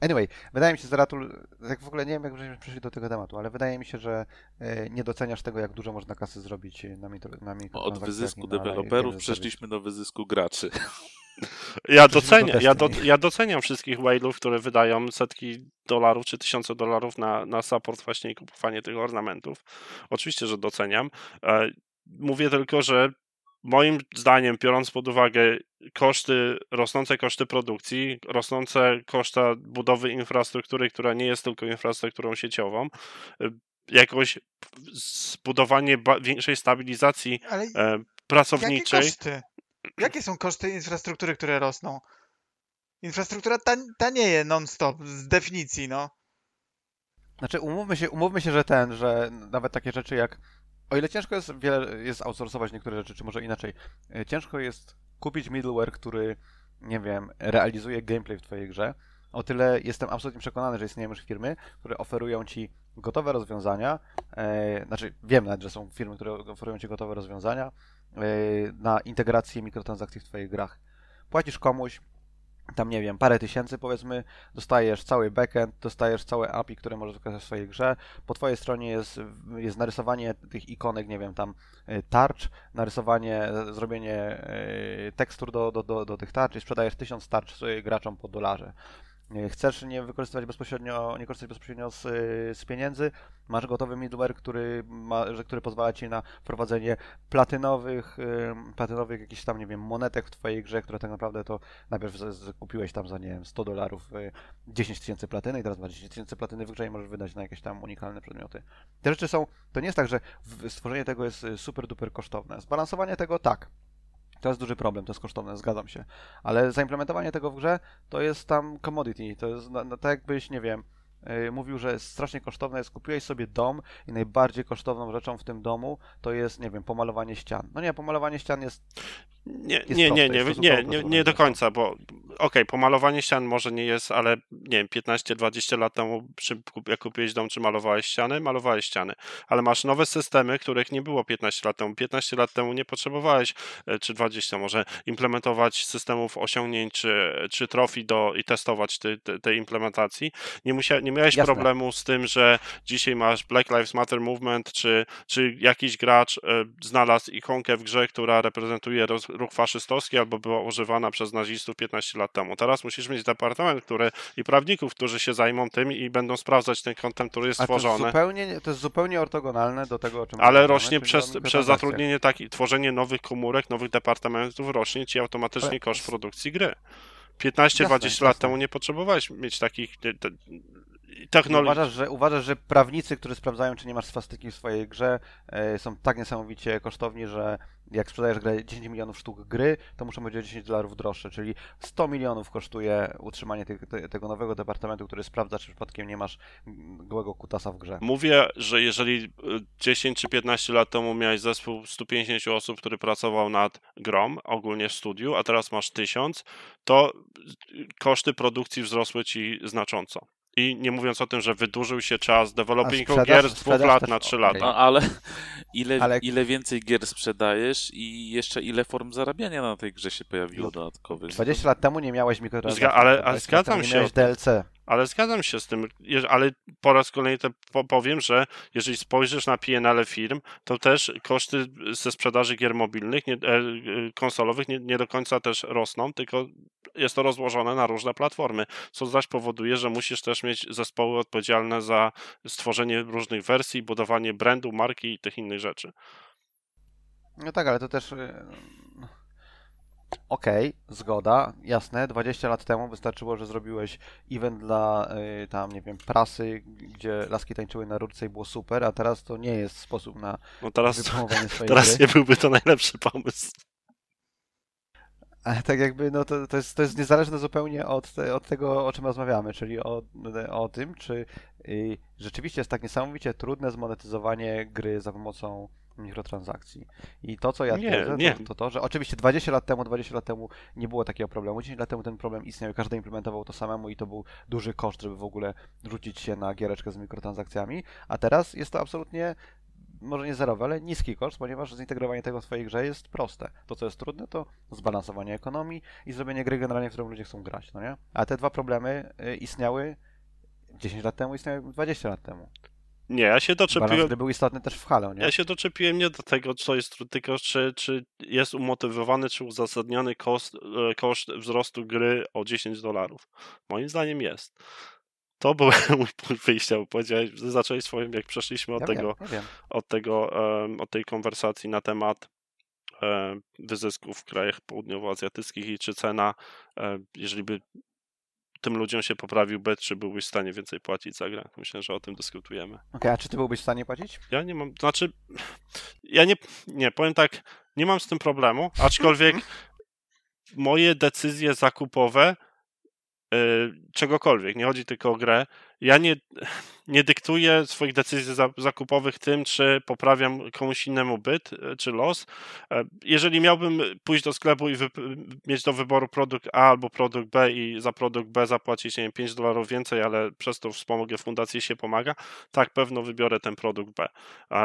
Anyway, wydaje mi się, Zeratul, tak w ogóle nie wiem, jak żeśmy przeszli do tego tematu, ale wydaje mi się, że e, nie doceniasz tego, jak dużo można kasy zrobić na, mikro, na Od wyzysku deweloperów przeszliśmy do wyzysku graczy. Ja Przeszliśmy do doceniam, ja, do, ja doceniam wszystkich whale'ów, które wydają setki dolarów czy tysiące dolarów na, na support właśnie i kupowanie tych ornamentów. Oczywiście, że doceniam. Mówię tylko, że moim zdaniem, biorąc pod uwagę koszty, rosnące koszty produkcji, rosnące koszta budowy infrastruktury, która nie jest tylko infrastrukturą sieciową, e, jakoś zbudowanie większej stabilizacji Ale e, jakie pracowniczej. koszty? Jakie są koszty infrastruktury, które rosną? Infrastruktura tan tanieje non-stop, z definicji, no. Znaczy, umówmy się, umówmy się, że ten, że nawet takie rzeczy jak. O ile ciężko jest wiele, jest outsourcować niektóre rzeczy, czy może inaczej, e, ciężko jest kupić middleware, który, nie wiem, realizuje gameplay w Twojej grze. O tyle jestem absolutnie przekonany, że istnieją już firmy, które oferują Ci gotowe rozwiązania. E, znaczy, wiem nawet, że są firmy, które oferują Ci gotowe rozwiązania e, na integrację mikrotransakcji w Twoich grach. Płacisz komuś, tam nie wiem, parę tysięcy powiedzmy, dostajesz cały backend, dostajesz całe API, które możesz wykorzystać w swojej grze. Po twojej stronie jest, jest narysowanie tych ikonek, nie wiem, tam y, tarcz, narysowanie, e, zrobienie y, tekstur do, do, do, do tych tarcz i sprzedajesz tysiąc tarcz swoim graczom po dolarze. Y, Chcesz nie wykorzystywać bezpośrednio, nie korzystać bezpośrednio z, y, z pieniędzy, masz gotowy middleware, który, ma, który pozwala ci na wprowadzenie platynowych, y, platynowych jakichś tam, nie wiem, monetek w twojej grze, które tak naprawdę to najpierw kupiłeś tam za, nie wiem, 100 dolarów y, 10 tysięcy platyny i teraz masz 10 tysięcy platyny w grze i możesz wydać na jakieś tam unikalne przedmioty. Te rzeczy są, to nie jest tak, że stworzenie tego jest super duper kosztowne. Zbalansowanie tego tak. To jest duży problem, to jest kosztowne, zgadzam się. Ale zaimplementowanie tego w grze to jest tam commodity. To jest no, no, tak jakbyś, nie wiem, yy, mówił, że jest strasznie kosztowne jest, kupiłeś sobie dom i najbardziej kosztowną rzeczą w tym domu to jest, nie wiem, pomalowanie ścian. No nie, pomalowanie ścian jest Nie, nie, nie, nie, nie, nie, nie do końca, bo okej, pomalowanie ścian może nie jest, ale nie wiem, 15-20 lat temu, kup- jak kupiłeś dom, czy malowałeś ściany, malowałeś ściany, ale masz nowe systemy, których nie było 15 lat temu. 15 lat temu nie potrzebowałeś, e, czy 20 może, implementować systemów osiągnięć, czy, czy trofii do, i testować te, te, tej implementacji. Nie, musia, nie miałeś Jasne. problemu z tym, że dzisiaj masz Black Lives Matter Movement, czy, czy jakiś gracz e, znalazł ikonkę w grze, która reprezentuje roz, ruch faszystowski albo była używana przez nazistów 15 lat temu. Teraz musisz mieć departament który, i prawników, którzy się zajmą tym i będą sprawdzać ten content, który jest Ale to jest, zupełnie, to jest zupełnie ortogonalne do tego, o czym Ale rośnie przez, przez zatrudnienie takich, tworzenie nowych komórek, nowych departamentów, rośnie ci automatycznie Ale- koszt produkcji gry. 15-20 Jasne, lat temu nie potrzebowałeś mieć takich technologii. Uważasz że, uważasz, że prawnicy, którzy sprawdzają, czy nie masz swastyki w swojej grze, e, są tak niesamowicie kosztowni, że jak sprzedajesz grę 10 milionów sztuk gry, to muszą być o 10 dolarów droższe, czyli 100 milionów kosztuje utrzymanie tych, te, tego nowego departamentu, który sprawdza, czy przypadkiem nie masz gołego kutasa w grze. Mówię, że jeżeli y, 10 czy 15 lat temu miałeś zespół 150 osób, który pracował nad grom, ogólnie w studiu, a teraz masz 1000, to y, koszty produkcji wzrosły ci znacząco. I nie mówiąc o tym, że wydłużył się czas developingu gier z dwóch lat też- na trzy lata. No ale ile, Ale- ile więcej gier sprzedajesz i jeszcze ile form zarabiania na tej grze się pojawiło No, dodatkowych. 20 lat temu nie miałeś mikrotransakcji. Zga- ale- 20 ale zgadzam się miałeś. DLC. Ale zgadzam się z tym, ale po raz kolejny te po- powiem, że jeżeli spojrzysz na PNL firm, to też koszty ze sprzedaży gier mobilnych, nie, e, e, konsolowych nie, nie do końca też rosną, tylko jest to rozłożone na różne platformy, co zaś powoduje, że musisz też mieć zespoły odpowiedzialne za stworzenie różnych wersji, budowanie brandu, marki i tych innych rzeczy. No tak, ale to też. y, Okej, zgoda, jasne. 20 lat temu wystarczyło, że zrobiłeś event dla y, tam, nie wiem, prasy, gdzie laski tańczyły na rurce i było super, a teraz to nie jest sposób na No teraz, swojej teraz gry. nie byłby to najlepszy pomysł. Ale tak jakby, no to, to, jest, to jest niezależne zupełnie od, od tego, o czym rozmawiamy, czyli o, o tym, czy y, rzeczywiście jest tak niesamowicie trudne zmonetyzowanie gry za pomocą mikrotransakcji. I to, co ja Nie, twierdzę, nie. To, to to, że oczywiście 20 lat temu, 20 lat temu nie było takiego problemu, 10 lat temu ten problem istniał i każdy implementował to samemu i to był duży koszt, żeby w ogóle rzucić się na giereczkę z mikrotransakcjami, a teraz jest to absolutnie może nie zerowy, ale niski koszt, ponieważ zintegrowanie tego w swojej grze jest proste. To, co jest trudne, to zbalansowanie ekonomii i zrobienie gry generalnie, w którą ludzie chcą grać, no nie? A te dwa problemy y, istniały 10 lat temu, istniały 20 lat temu. Nie, ja się Balans doczepiłem. gry był istotny też w Halo, nie? Ja się doczepiłem nie do tego, co jest trudne, tylko czy, czy jest umotywowany, czy uzasadniony koszt, e, koszt wzrostu gry o 10 dolarów. Moim zdaniem jest. To był mój punkt wyjścia, bo powiedziałeś, zacząłeś swoim, jak przeszliśmy od Ja tego, wiem, ja od tego, em, od tej konwersacji na temat em, wyzysków w krajach południowoazjatyckich i czy cena, e, jeżeli by tym ludziom się poprawił bet, czy byłbyś w stanie więcej płacić za grę. Myślę, że o tym dyskutujemy. Okej, a czy ty byłbyś w stanie płacić? Ja nie mam, znaczy, ja nie, nie, powiem tak, nie mam z tym problemu, aczkolwiek moje decyzje zakupowe, czegokolwiek, nie chodzi tylko o grę, ja nie, nie dyktuję swoich decyzji za, zakupowych tym, czy poprawiam komuś innemu byt, y, czy los. E, Jeżeli miałbym pójść do sklepu i mieć do wyboru produkt A albo produkt B i za produkt B zapłacić, nie wiem, 5 dolarów więcej, ale przez to wspomogę fundacji i się pomaga, tak, pewno wybiorę ten produkt B,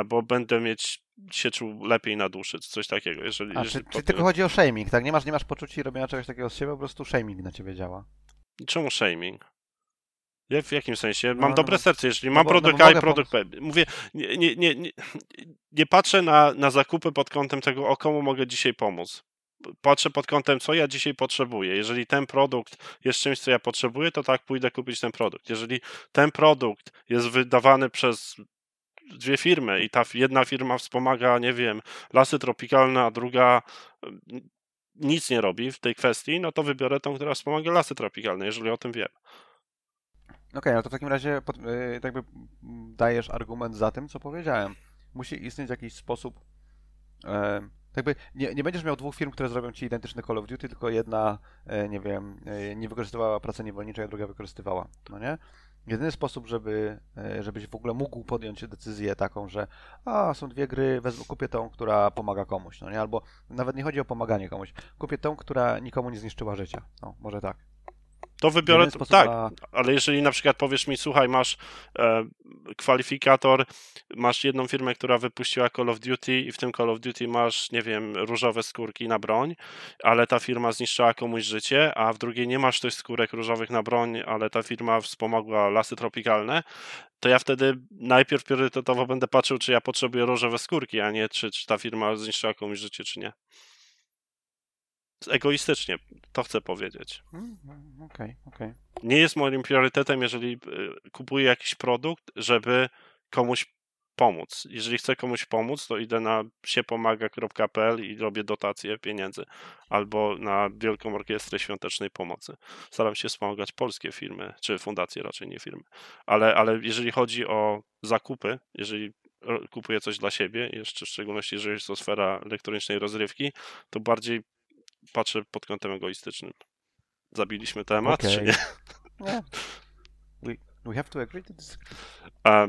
bo będę mieć się czuł lepiej na duszy, coś takiego. Jeżeli, A jeżeli czy, czy tylko chodzi o shaming, tak? Nie masz, nie masz poczucia robienia czegoś takiego z siebie, po prostu shaming na ciebie działa. Czemu shaming? Ja w jakim sensie? No, Mam no, dobre no. serce, jeżeli No mam no produkt A i produkt B. Mówię, nie, nie, nie, nie, nie patrzę na, na zakupy pod kątem tego, o komu mogę dzisiaj pomóc. Patrzę pod kątem, co ja dzisiaj potrzebuję. Jeżeli ten produkt jest czymś, co ja potrzebuję, to tak pójdę kupić ten produkt. Jeżeli ten produkt jest wydawany przez dwie firmy i ta jedna firma wspomaga, nie wiem, lasy tropikalne, a druga nic nie robi w tej kwestii, no to wybiorę tą, która wspomaga lasy tropikalne, jeżeli o tym wiem. Okej, ale to w takim razie pod, y, jakby dajesz argument za tym, co powiedziałem. Musi istnieć jakiś sposób. E, jakby nie, nie będziesz miał dwóch firm, które zrobią ci identyczny Call of Duty, tylko jedna, e, nie wiem, e, nie wykorzystywała pracy niewolniczej, a druga wykorzystywała. No nie? Jedyny sposób, żeby, e, żebyś w ogóle mógł podjąć decyzję taką, że a, są dwie gry, wezmę, kupię tą, która pomaga komuś, no nie? Albo nawet nie chodzi o pomaganie komuś. Kupię tą, która nikomu nie zniszczyła życia. No, może tak. To wybiorę, sposób tak, na- ale jeżeli na przykład powiesz mi, słuchaj, masz e, kwalifikator, masz jedną firmę, która wypuściła Call of Duty i w tym Call of Duty masz, nie wiem, różowe skórki na broń, ale ta firma zniszczyła komuś życie, a w drugiej nie masz tych skórek różowych na broń, ale ta firma wspomogła lasy tropikalne, to ja wtedy najpierw priorytetowo będę patrzył, czy ja potrzebuję różowe skórki, a nie czy, czy ta firma zniszczyła komuś życie, czy nie. Egoistycznie, to chcę powiedzieć Mm, mm, Okej, okej. nie jest moim priorytetem, jeżeli y, kupuję jakiś produkt, żeby komuś pomóc. Jeżeli chcę komuś pomóc, to idę na siepomaga.pl i robię dotacje pieniędzy. Albo na Wielką Orkiestrę Świątecznej Pomocy. Staram się wspomagać polskie firmy, czy fundacje raczej, nie firmy. Ale, ale jeżeli chodzi o zakupy, jeżeli ro- kupuję coś dla siebie, jeszcze w szczególności jeżeli jest to sfera elektronicznej rozrywki, to bardziej patrzę pod kątem egoistycznym. Zabiliśmy temat, czy Okej. nie? Nie. We, we have to agree to disagree. A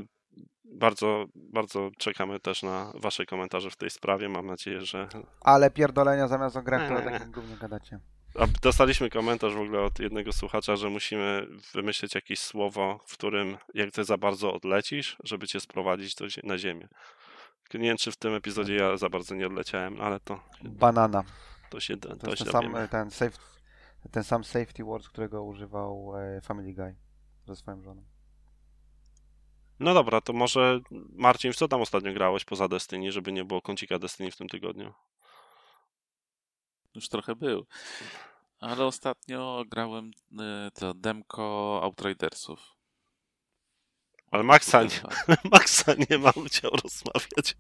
bardzo, bardzo czekamy też na Wasze komentarze w tej sprawie. Mam nadzieję, że. Ale pierdolenia zamiast o grach, o takim gównie gadacie. A dostaliśmy komentarz w ogóle od jednego słuchacza, że musimy wymyślić jakieś słowo, w którym jak ty za bardzo odlecisz, żeby cię sprowadzić do, na ziemię. Nie wiem, czy w tym epizodzie ja za bardzo nie odleciałem, ale to, Banana. To się to, To jest się ten sam, dowiemy. ten, safe, ten sam safety word, którego używał e, Family Guy ze swoją żoną. No dobra, to może Marcin, w co tam ostatnio grałeś poza Destiny, żeby nie było kącika Destiny w tym tygodniu? Już trochę był. Ale ostatnio grałem y, to demko Outridersów. Ale Maxa nie. Maxa nie ma chciał rozmawiać.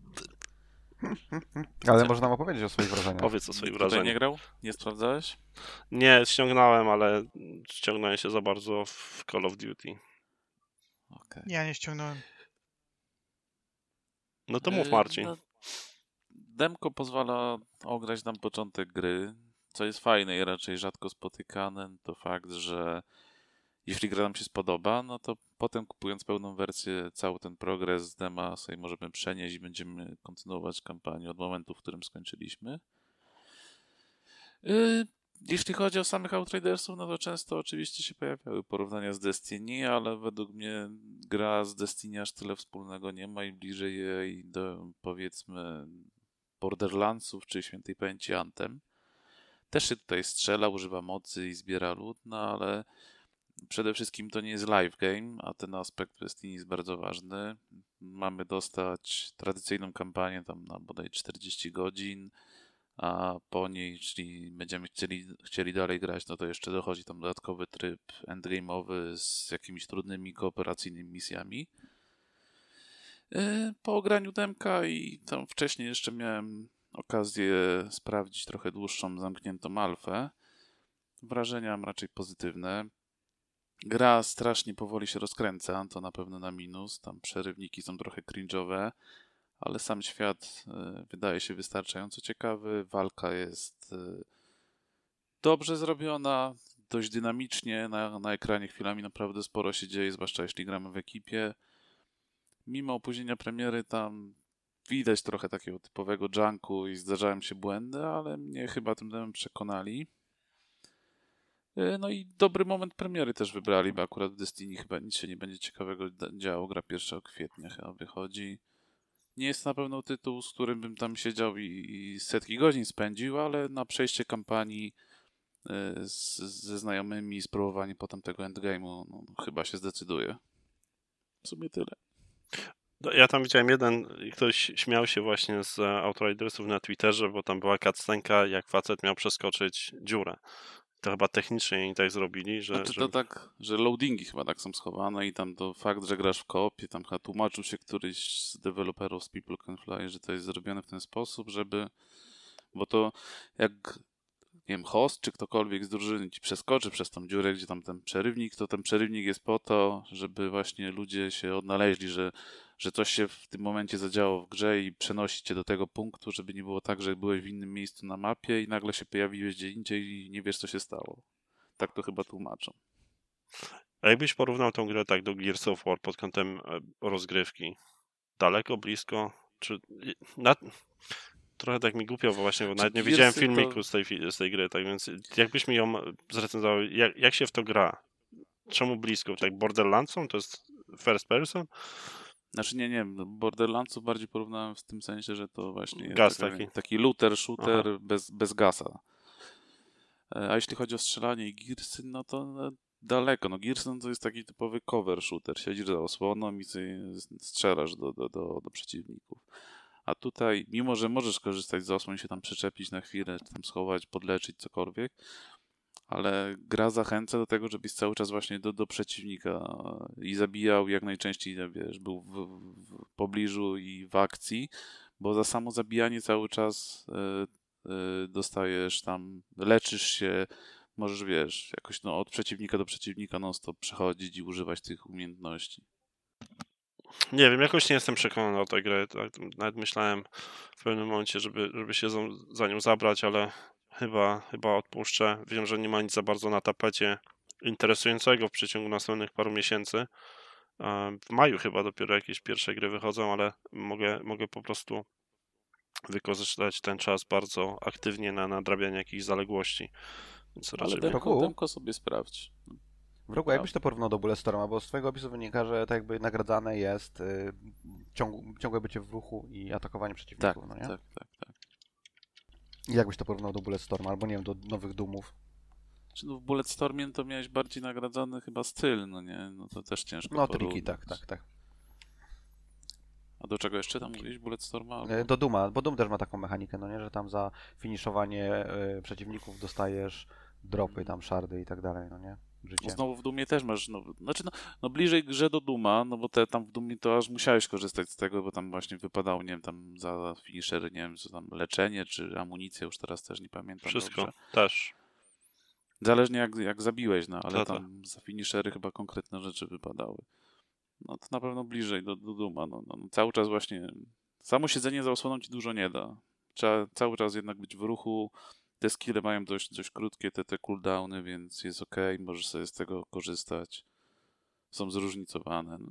Ale można nam opowiedzieć o swoich wrażeniach. Powiedz o swoich Tutaj nie wrażeniach. grał? Nie sprawdzałeś? Nie, ściągnąłem, ale ściągnąłem się za bardzo w Call of Duty. Okej. Ja nie ściągnąłem. No to mów Y, Marcin. no, Demko pozwala ograć nam początek gry, co jest fajne i raczej rzadko spotykane, to fakt, że jeśli gra nam się spodoba, no to potem kupując pełną wersję, cały ten progres dema sobie możemy przenieść i będziemy kontynuować kampanię od momentu, w którym skończyliśmy. Y, Jeśli chodzi o samych Outridersów, no to często oczywiście się pojawiały porównania z Destiny, ale według mnie gra z Destiny aż tyle wspólnego nie ma i bliżej jej do powiedzmy Borderlandsów czy Świętej Pamięci Anthem. Też się tutaj strzela, używa mocy i zbiera lód, no ale przede wszystkim to nie jest live game, a ten aspekt Destiny jest bardzo ważny. Mamy dostać tradycyjną kampanię tam na bodaj 40 godzin, a po niej, jeśli będziemy chcieli, chcieli dalej grać, no to jeszcze dochodzi tam dodatkowy tryb endgame'owy z jakimiś trudnymi kooperacyjnymi misjami. Yy, Po ograniu demka i tam wcześniej jeszcze miałem okazję sprawdzić trochę dłuższą, zamkniętą alfę. Wrażenia mam raczej pozytywne. Gra strasznie powoli się rozkręca, to na pewno na minus. Tam przerywniki są trochę cringe'owe, ale sam świat y, wydaje się wystarczająco ciekawy. Walka jest y, dobrze zrobiona, dość dynamicznie. Na, na ekranie chwilami naprawdę sporo się dzieje, zwłaszcza jeśli gramy w ekipie. Mimo opóźnienia premiery tam widać trochę takiego typowego junku i zdarzają się błędy, ale mnie chyba tym demem przekonali. Y, No i dobry moment premiery też wybrali, bo akurat w Destiny chyba nic się nie będzie ciekawego działo. Gra 1 kwietnia chyba wychodzi. Nie jest na pewno tytuł, z którym bym tam siedział i, i setki godzin spędził, ale na przejście kampanii y, z, ze znajomymi i spróbowanie potem tego endgame'u no, chyba się zdecyduje. W sumie tyle. No, Ja tam widziałem jeden, ktoś śmiał się właśnie z e, Outridersów na Twitterze, bo tam była cutscenka, jak facet miał przeskoczyć dziurę. To chyba technicznie oni tak zrobili, że... Znaczy że... to tak, że loadingi chyba tak są schowane i tam to fakt, że grasz w koopie, tam chyba tłumaczył się któryś z deweloperów z People Can Fly, że to jest zrobione w ten sposób, żeby, bo to jak nie wiem, host czy ktokolwiek z drużyny ci przeskoczy przez tą dziurę, gdzie tam ten przerywnik, to ten przerywnik jest po to, żeby właśnie ludzie się odnaleźli, że, że coś się w tym momencie zadziało w grze i przenosi cię do tego punktu, żeby nie było tak, że byłeś w innym miejscu na mapie i nagle się pojawiłeś gdzie indziej i nie wiesz, co się stało. Tak to chyba tłumaczą. A jakbyś porównał tą grę tak do Gears of War pod kątem e, rozgrywki? Daleko, blisko? Czy... Na... Trochę tak mi głupio, bo właśnie bo Czy nawet nie widziałem to- filmiku z tej, z tej gry, tak więc jakbyś mi ją zrecenzował, jak, jak się w to gra? Czemu blisko? Tak Borderlandsom? To jest first person? Znaczy nie, nie, no Borderlandsów bardziej porównałem w tym sensie, że to właśnie jest Gaz taka- taki. taki looter, shooter Aha. bez, bez gasa. E, A jeśli chodzi o strzelanie i Gearsy, no to no, daleko. No Gearsy no, to jest taki typowy cover shooter. Siedzisz za osłoną i strzelasz do, do, do, do przeciwników. A tutaj, mimo że możesz korzystać z osłon się tam przyczepić na chwilę, tam schować, podleczyć, cokolwiek, ale gra zachęca do tego, żebyś cały czas właśnie do, do przeciwnika i zabijał jak najczęściej, wiesz, był w, w, w pobliżu i w akcji, bo za samo zabijanie cały czas y, y, dostajesz tam, leczysz się, możesz, wiesz, jakoś no, od przeciwnika do przeciwnika non-stop przechodzić i używać tych umiejętności. Nie wiem, jakoś nie jestem przekonany o tej grze. Tak, nawet myślałem w pewnym momencie, żeby, żeby się za, za nią zabrać, ale chyba, chyba odpuszczę. Wiem, że nie ma nic za bardzo na tapecie interesującego w przeciągu następnych paru miesięcy. W maju chyba dopiero jakieś pierwsze gry wychodzą, ale mogę, mogę po prostu wykorzystać ten czas bardzo aktywnie na nadrabianie jakichś zaległości. Więc Ale raczej demko, demko sobie sprawdź. W rogu, jakbyś to porównał do Bulletstorma, bo z twojego opisu wynika, że tak jakby nagradzane jest y, ciąg, ciągłe bycie w ruchu i atakowanie Tak, przeciwników, no nie? tak, tak, tak. I jakbyś to porównał do Bulletstorma, albo nie wiem, do nowych Doomów. Czy no w Bulletstormie to miałeś bardziej nagradzany chyba styl, no nie? No to też ciężko No, triki, porównać. tak, tak, tak. A do czego jeszcze tam mówiłeś? Bulletstorma? E, Do Duma, bo Doom też ma taką mechanikę, no nie, że tam za finiszowanie y, przeciwników dostajesz dropy, tam szardy i tak dalej, no nie? No Życie. znowu w Dumie też masz, no, znaczy no, no bliżej grze do Duma, no bo te tam w Dumie to aż musiałeś korzystać z tego, bo tam właśnie wypadało, nie wiem, tam za finisher, nie wiem, co tam, leczenie czy amunicja, już teraz też nie pamiętam wszystko dobrze. też. Zależnie jak, jak zabiłeś, no ale tam za finishery chyba konkretne rzeczy wypadały. No to na pewno bliżej do, do Duma, no, no, no cały czas właśnie, samo siedzenie za osłoną ci dużo nie da. Trzeba cały czas jednak być w ruchu, te skille mają dość, dość krótkie, te, te cooldowny, więc jest ok, możesz sobie z tego korzystać. Są zróżnicowane. No,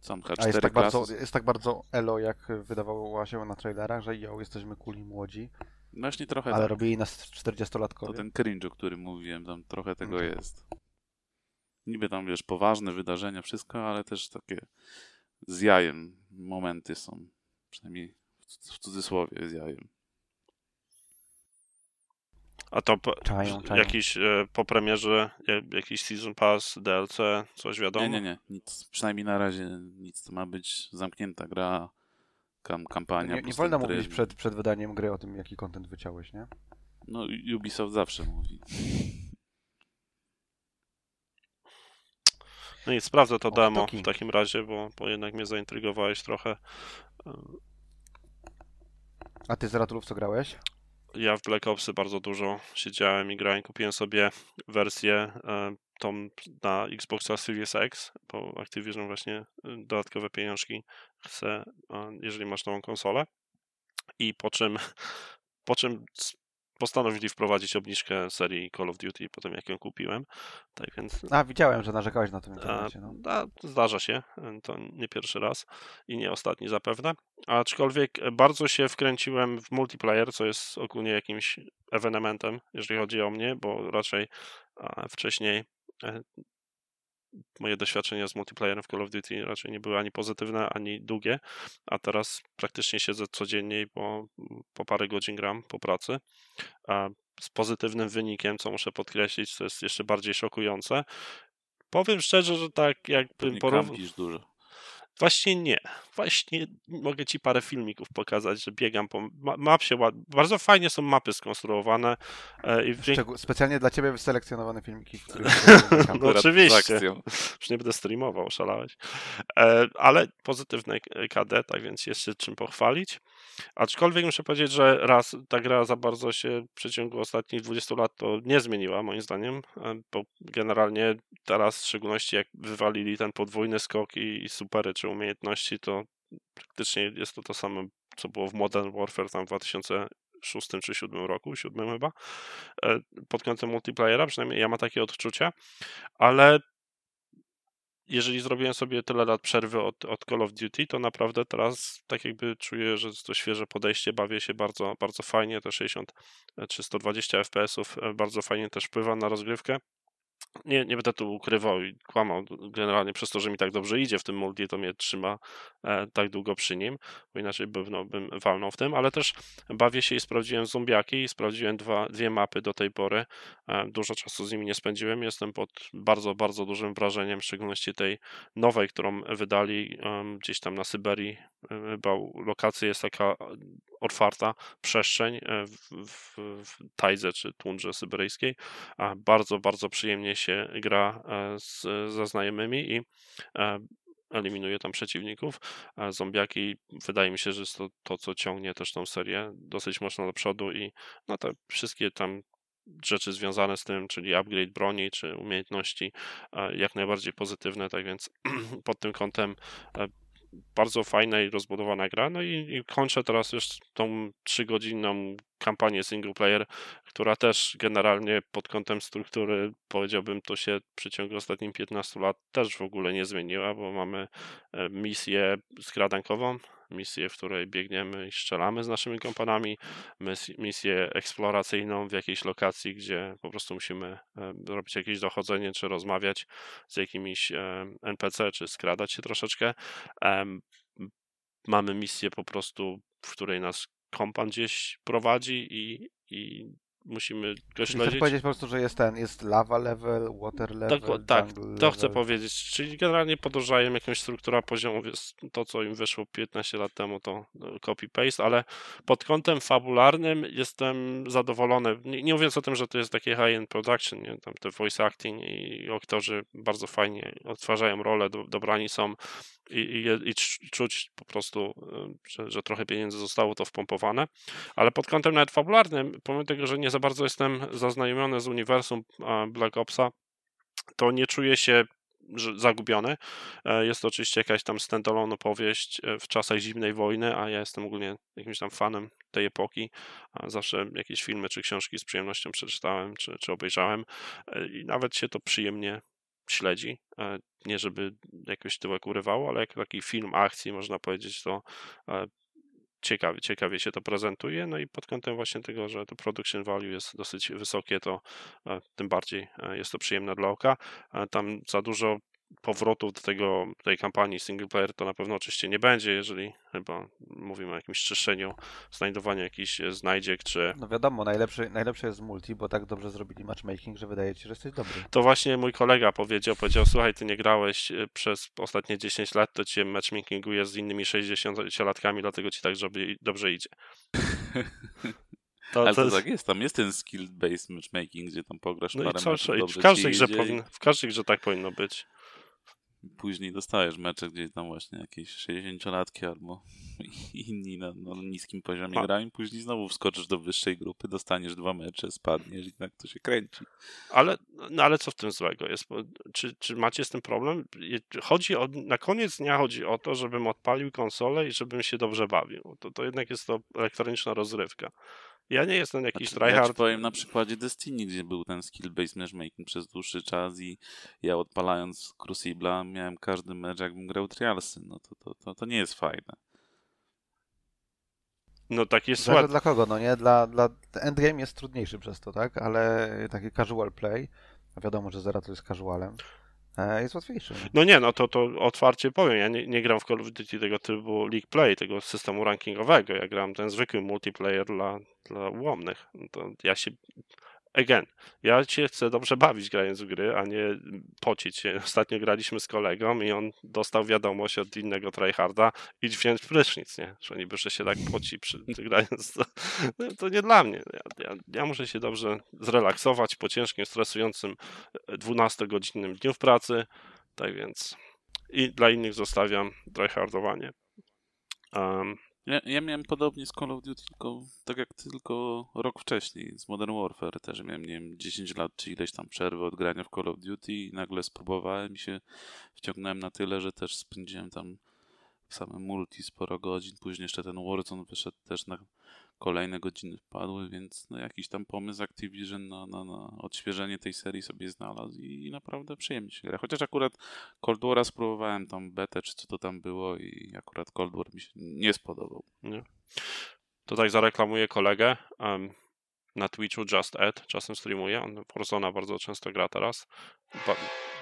Sam H4 A jest tak, klasy. bardzo, jest tak bardzo elo, jak wydawało się na trailerach, że jo, jesteśmy kuli młodzi, Właśnie trochę ale tak. robili nas To 40-latkowie. ten cringe, o którym mówiłem, tam trochę tego Mhm. jest. Niby tam, wiesz, poważne wydarzenia, wszystko, ale też takie z jajem momenty są. Przynajmniej w cudzysłowie z jajem. A to po, Czają, czają. jakiś e, po premierze, ja- jakiś Season Pass, DLC, coś wiadomo? Nie, nie, nie. Nic, przynajmniej na razie nic. To ma być zamknięta gra, kam, kampania. Nie, nie wolno tryb. mówić przed, przed wydaniem gry o tym, jaki content wyciąłeś, nie? No Ubisoft zawsze mówi. No i sprawdzę to demo w takim razie, bo, bo jednak mnie zaintrygowałeś trochę. E, A ty z Ratulów co grałeś? Ja w Black Opsy bardzo dużo siedziałem i grałem. Kupiłem sobie wersję e, tą na Xboxa Series X, bo Activision właśnie e, dodatkowe pieniążki chce, e, jeżeli masz nową konsolę. I po czym, po czym postanowili wprowadzić obniżkę serii Call of Duty po tym, jak ją kupiłem. Tak więc A, widziałem, że narzekałeś na tym internecie, no. a, zdarza się, e, to nie pierwszy raz i nie ostatni zapewne. Aczkolwiek e, bardzo się wkręciłem w multiplayer, co jest ogólnie jakimś ewenementem, jeżeli chodzi o mnie, bo raczej wcześniej e, moje doświadczenia z multiplayerem w Call of Duty raczej nie były ani pozytywne, ani długie, a teraz praktycznie siedzę codziennie po, po parę godzin gram po pracy. A z pozytywnym wynikiem, co muszę podkreślić, co jest jeszcze bardziej szokujące. Powiem szczerze, że tak jakbym porównał. dużo. Właśnie nie. Właśnie mogę ci parę filmików pokazać, że biegam po ma- map się ład... Bardzo fajnie są mapy skonstruowane e, specjalnie dla ciebie wyselekcjonowane filmiki, w których... No oczywiście. Już nie będę streamował, szalałeś. E, ale pozytywne KD, tak więc jest się czym pochwalić. Aczkolwiek muszę powiedzieć, że raz ta gra za bardzo się w przeciągu ostatnich 20 lat to nie zmieniła, moim zdaniem, e, bo generalnie teraz, w szczególności jak wywalili ten podwójny skok i, i supery czy umiejętności, to praktycznie jest to to samo, co było w Modern Warfare tam w 2006 czy 2007 roku, 7 chyba, e, pod kątem multiplayera, przynajmniej ja mam takie odczucia, ale jeżeli zrobiłem sobie tyle lat przerwy od, od Call of Duty, to naprawdę teraz tak jakby czuję, że to świeże podejście, bawię się bardzo, bardzo fajnie, te 60 czy 120 FPS-ów e, bardzo fajnie też wpływa na rozgrywkę. Nie, nie będę tu ukrywał i kłamał. Generalnie przez to, że mi tak dobrze idzie w tym multi, to mnie trzyma e, tak długo przy nim, bo inaczej bym, bym walnął w tym, ale też bawię się i sprawdziłem zombiaki i sprawdziłem dwa, dwie mapy do tej pory. E, Dużo czasu z nimi nie spędziłem. Jestem pod bardzo, bardzo dużym wrażeniem, w szczególności tej nowej, którą wydali em, gdzieś tam na Syberii. E, Chyba lokacja jest taka e, otwarta, przestrzeń e, w, w, w tajdze czy tundrze syberyjskiej. A bardzo, bardzo przyjemnie się gra e, z, ze znajomymi i e, eliminuje tam przeciwników. Zombiaki, wydaje mi się, że jest to, to, co ciągnie też tą serię dosyć mocno do przodu i no te wszystkie tam rzeczy związane z tym, czyli upgrade broni czy umiejętności, e, jak najbardziej pozytywne, tak więc pod tym kątem bardzo fajna i rozbudowana gra. No i, i kończę teraz już tą trzygodzinną kampanię single player, która też generalnie pod kątem struktury, powiedziałbym, to się w przeciągu ostatnich 15 lat też w ogóle nie zmieniła, bo mamy e, misję skradankową, misję, w której biegniemy i strzelamy z naszymi kompanami, mis- misję eksploracyjną w jakiejś lokacji, gdzie po prostu musimy e, robić jakieś dochodzenie, czy rozmawiać z jakimiś e, NPC, czy skradać się troszeczkę. Mamy misję po prostu, w której nas kompan gdzieś prowadzi i, i musimy go Czyli chcesz śledzić. powiedzieć po prostu, że jest ten, jest lava level, water level, tak, jungle To chcę powiedzieć, czyli generalnie podążają jakąś struktura poziomów, jest to co im wyszło 15 lat temu to e, copy-paste, ale pod kątem fabularnym jestem zadowolony, nie, nie mówiąc o tym, że to jest takie high-end production, nie? tam te voice acting i aktorzy bardzo fajnie odtwarzają rolę, do, dobrani są i, i, i cz- czuć po prostu, e, że, że trochę pieniędzy zostało to wpompowane, ale pod kątem nawet fabularnym, pomimo tego, że nie za bardzo jestem zaznajomiony z uniwersum Black Opsa, to nie czuję się zagubiony. E, Jest to oczywiście jakaś tam standalone opowieść e, w czasach zimnej wojny, a ja jestem ogólnie jakimś tam fanem tej epoki. Zawsze jakieś filmy czy książki z przyjemnością przeczytałem czy, czy obejrzałem e, i nawet się to przyjemnie śledzi. Nie żeby jakoś tyłek urywało, ale jak taki film akcji, można powiedzieć, to ciekawie, ciekawie się to prezentuje. No i pod kątem właśnie tego, że to production value jest dosyć wysokie, to e, tym bardziej e, jest to przyjemne dla oka. E, Tam za dużo powrotów do tego, tej kampanii single player to na pewno oczywiście nie będzie, jeżeli chyba mówimy o jakimś czyszczeniu, znajdowaniu jakichś e, znajdziek, czy No wiadomo, najlepszy, najlepszy jest multi, bo tak dobrze zrobili matchmaking, że wydaje ci się, że jesteś dobry. to właśnie mój kolega powiedział, powiedział, słuchaj, ty nie grałeś e, przez ostatnie 10 lat, to cię matchmakinguje z innymi 60-latkami, dlatego ci tak dobrze, dobrze idzie. To, Ale to to tak jest, tam jest ten skill-based matchmaking, gdzie tam pograsz No i parę co, meczów, i w każdej grze powinno, w każdej grze tak powinno być. Później dostajesz mecze, gdzie tam właśnie jakieś 60-latki albo inni na, na niskim poziomie A- grają, później znowu wskoczysz do wyższej grupy, dostaniesz dwa mecze, spadniesz i tak to się kręci. Ale, no ale co w tym złego jest? Czy, czy macie z tym problem? Chodzi o, na koniec dnia chodzi o to, żebym odpalił konsolę i żebym się dobrze bawił. To, to jednak jest to elektroniczna rozrywka. Ja nie jestem jakiś Znaczy, ja tryhard. powiem na przykładzie Destiny, gdzie był ten skill-based matchmaking przez dłuższy czas i ja odpalając Crucible'a miałem każdy mecz jakbym grał Trialsy. No to, to, to, to nie jest fajne. No tak jest Zależy dla kogo, no nie? Dla, dla endgame jest trudniejszy przez to, tak? Ale taki casual play, a wiadomo, że Zera to jest casualem, jest łatwiejszy. No nie, no to, to otwarcie powiem. Ja nie, nie gram w Call of Duty tego typu League Play, tego systemu rankingowego. Ja gram ten zwykły multiplayer dla, dla ułomnych. No To ja się. Again, ja się chcę dobrze bawić grając w gry, a nie pocić się. Ostatnio graliśmy z kolegą i on dostał wiadomość od innego tryharda idź wziąć prysznic, nie? Że niby, że się tak poci przy grając. To, no, to nie dla mnie. Ja, ja, ja muszę się dobrze zrelaksować po ciężkim, stresującym 12-godzinnym dniu w pracy. Tak więc i dla innych zostawiam tryhardowanie. Um, Ja, ja miałem podobnie z Call of Duty, tylko tak jak ty, tylko rok wcześniej z Modern Warfare też miałem, nie wiem, 10 lat czy ileś tam przerwy od grania w Call of Duty i nagle spróbowałem i się wciągnąłem na tyle, że też spędziłem tam w samym multi sporo godzin, później jeszcze ten Warzone wyszedł też na kolejne godziny wpadły, więc no, jakiś tam pomysł Activision na, na, na odświeżenie tej serii sobie znalazł i naprawdę przyjemnie się gra. Chociaż akurat Cold War'a spróbowałem tam betę, czy co to tam było i akurat Cold War mi się nie spodobał. to tak zareklamuję kolegę. Um, na Twitchu Just Ed czasem streamuje. On Warzona bardzo często gra teraz. Ba,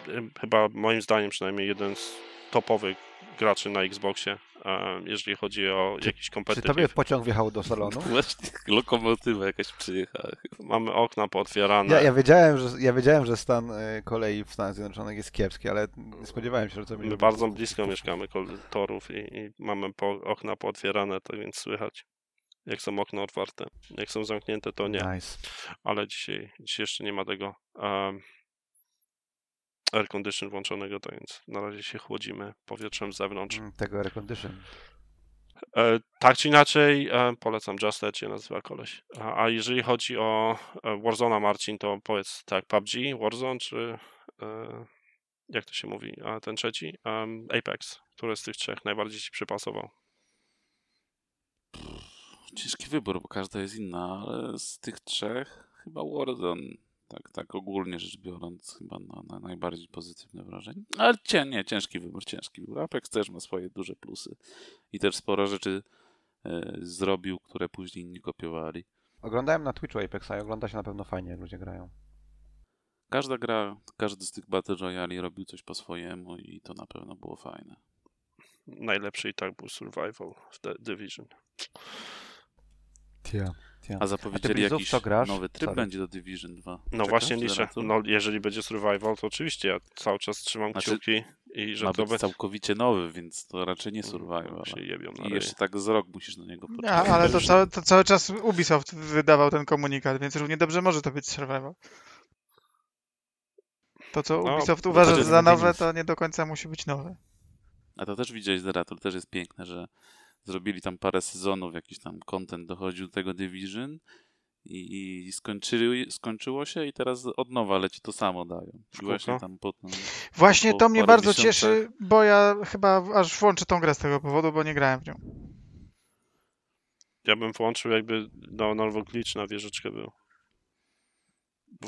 ym, chyba moim zdaniem przynajmniej jeden z topowych graczy na Xboxie, um, jeżeli chodzi o jakiś Czy kompetytyw. tobie pociąg wjechał do salonu? Właśnie lokomotywa jakaś przyjechała. Mamy okna pootwierane. Ja, ja, wiedziałem, że, ja wiedziałem, że stan y, kolei w Stanach Zjednoczonych jest kiepski, ale nie spodziewałem się, że to będzie... My bardzo blisko mieszkamy torów i, i mamy po, okna pootwierane, tak więc słychać. Jak są okna otwarte. Jak są zamknięte, to nie. Nice. ale dzisiaj, dzisiaj jeszcze nie ma tego um, air condition włączonego, tak więc na razie się chłodzimy powietrzem z zewnątrz. Mm, Tego air condition. E, tak czy inaczej, e, polecam Just Edge, się nazywa koleś. A, a jeżeli chodzi o e, Warzona, Marcin, to powiedz tak, PUBG, Warzone, czy e, jak to się mówi, a ten trzeci? Apex, który z tych trzech najbardziej ci przypasował? Ciężki wybór, bo każda jest inna, ale z tych trzech chyba Warzone Tak, tak ogólnie rzecz biorąc, chyba na, na najbardziej pozytywne wrażenie. Ale cię, nie, ciężki wybór, ciężki wybór. Apex też ma swoje duże plusy. I też sporo rzeczy e, zrobił, które później inni kopiowali. Oglądałem na Twitchu Apexa i ogląda się na pewno fajnie, jak ludzie grają. Każda gra, każdy z tych Battle Royale robił coś po swojemu i to na pewno było fajne. Najlepszy i tak był Survival w The Division. Tia. A zapowiedzieli Blizzów jakiś nowy tryb Sorry. będzie do Division 2. No Czekasz, właśnie liczę. No jeżeli będzie Survival, to oczywiście ja cały czas trzymam Znaczy, kciuki i że Ma to być będzie... całkowicie nowy, więc to raczej nie Survival. się ale- jebią na I jeszcze tak z rok musisz na niego Ja, poczekać. ale to cały, to cały czas Ubisoft wydawał ten komunikat, więc równie dobrze może to być survival. To, co No, Ubisoft to uważa za nowe, to nie do końca musi być nowe. A to też widziałeś, Zeratul, też jest piękne, że zrobili tam parę sezonów, jakiś tam content dochodził do tego Division i, i skończyli, skończyło się i teraz od nowa leci to samo dają. I właśnie tam potem... Właśnie po to mnie bardzo miesiącach- cieszy, bo ja chyba aż włączę tą grę z tego powodu, bo nie grałem w nią. Ja bym włączył jakby no, nowy glitch na wieżyczkę był.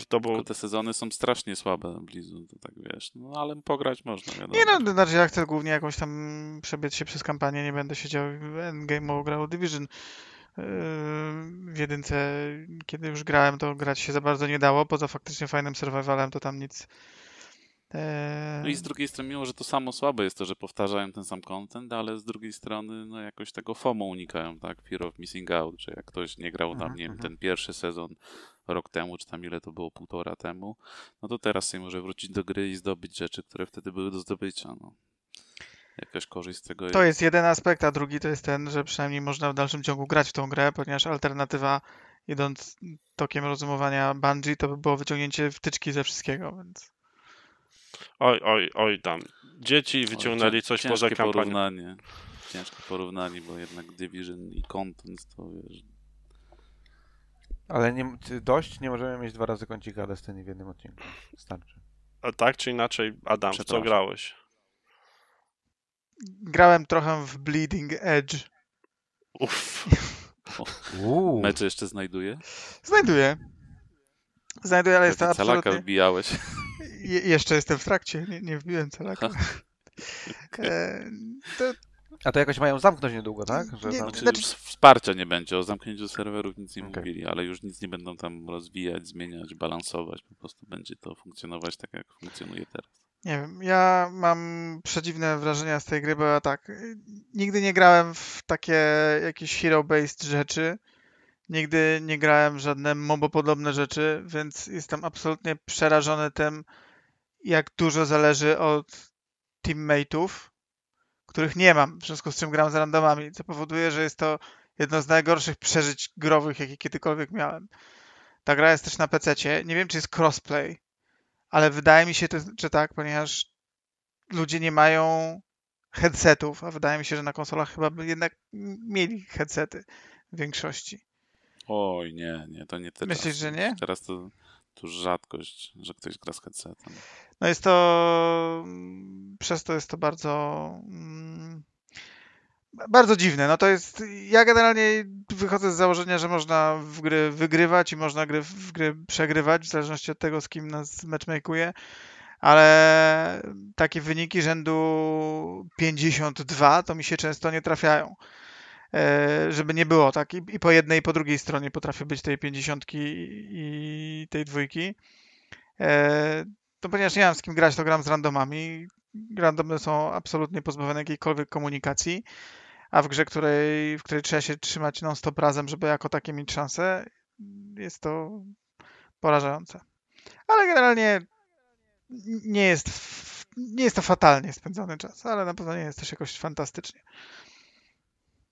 To było... Te sezony są strasznie słabe Blizu, to tak wiesz. No ale pograć można, wiadomo. Nie no, znaczy ja chcę głównie jakąś tam przebiec się przez kampanię, nie będę siedział w endgame'owo grał Division. Yy, W jedynce, kiedy już grałem, to grać się za bardzo nie dało, poza faktycznie fajnym survivalem, to tam nic... Eee, No i z drugiej strony, mimo że to samo słabe jest to, że powtarzają ten sam content, ale z drugiej strony, no jakoś tego FOMO unikają, tak? Fear of missing out, że jak ktoś nie grał tam, Mhm, nie wiem, mhm. ten pierwszy sezon rok temu, czy tam ile to było, półtora temu, no to teraz sobie może wrócić do gry i zdobyć rzeczy, które wtedy były do zdobycia, no. Jakaś korzyść z tego To jest jeden aspekt, a drugi to jest ten, że przynajmniej można w dalszym ciągu grać w tą grę, ponieważ alternatywa, idąc tokiem rozumowania Bungie, to by było wyciągnięcie wtyczki ze wszystkiego, więc... Oj, oj, oj tam. Dzieci wyciągnęli Oj, coś poza kampanią. porównanie. Ciężkie porównanie, bo jednak Division i content to wiesz, Ale nie, dość, nie możemy mieć dwa razy kącika Destiny w jednym odcinku. Starczy. A tak czy inaczej, Adam, co grałeś? Grałem trochę w Bleeding Edge. Uff. Uuu. mecze jeszcze znajduje. Znajduję. Znajduję, ale jest to absolutnie... wbijałeś. Je, jeszcze jestem w trakcie, nie, nie wbiłem celaka. E, to, A to jakoś mają zamknąć niedługo, tak? Że Nie, tam... Znaczy, Znaczy- już wsparcia nie będzie, o zamknięciu serwerów nic nie Okej. mówili, ale już nic nie będą tam rozwijać, zmieniać, balansować, po prostu będzie to funkcjonować tak, jak funkcjonuje teraz. nie wiem, ja mam przedziwne wrażenia z tej gry, bo ja tak, nigdy nie grałem w takie jakieś hero-based rzeczy. Nigdy nie grałem w żadne mobopodobne rzeczy, więc jestem absolutnie przerażony tym, jak dużo zależy od teammateów, których nie mam, w związku z czym gram z randomami, co powoduje, że jest to jedno z najgorszych przeżyć growych, jakie kiedykolwiek miałem. Ta gra jest też na PC. Nie wiem, czy jest crossplay, ale wydaje mi się, że tak, ponieważ ludzie nie mają headsetów, a wydaje mi się, że na konsolach chyba by jednak mieli headsety w większości. Oj, nie, nie, to nie teraz. Myślisz, że nie? Teraz to, to już rzadkość, że ktoś gra z headsetem. No jest to. mm, Przez to jest to bardzo. mm, Bardzo dziwne. No to jest. Ja generalnie wychodzę z założenia, że można w gry wygrywać i można gry, w gry przegrywać, w zależności od tego, z kim nas matchmake'uje. Ale takie wyniki rzędu 52 to mi się często nie trafiają. E, Żeby nie było tak. I i po jednej, i po drugiej stronie potrafię być tej 50 i tej dwójki. E, to ponieważ nie mam z kim grać, to gram z randomami. Randomy są absolutnie pozbawione jakiejkolwiek komunikacji, a w grze, której, w której trzeba się trzymać non-stop razem, żeby jako takie mieć szansę, jest to porażające. Ale generalnie nie jest, nie jest to fatalnie spędzony czas, ale na pewno nie jest też jakoś fantastycznie.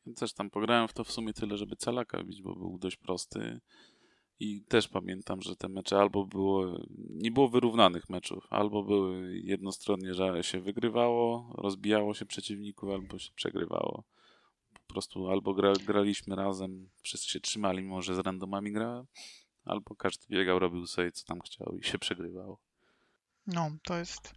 Ja też tam pograłem w to w sumie tyle, żeby calaka bić, bo był dość prosty. I też pamiętam, że te mecze albo było, nie było wyrównanych meczów, albo były jednostronnie, że się wygrywało, rozbijało się przeciwników, albo się przegrywało. Po prostu albo gra, graliśmy razem, wszyscy się trzymali, mimo że z randomami grałem, albo każdy biegał, robił sobie co tam chciał i się przegrywało. No, to jest.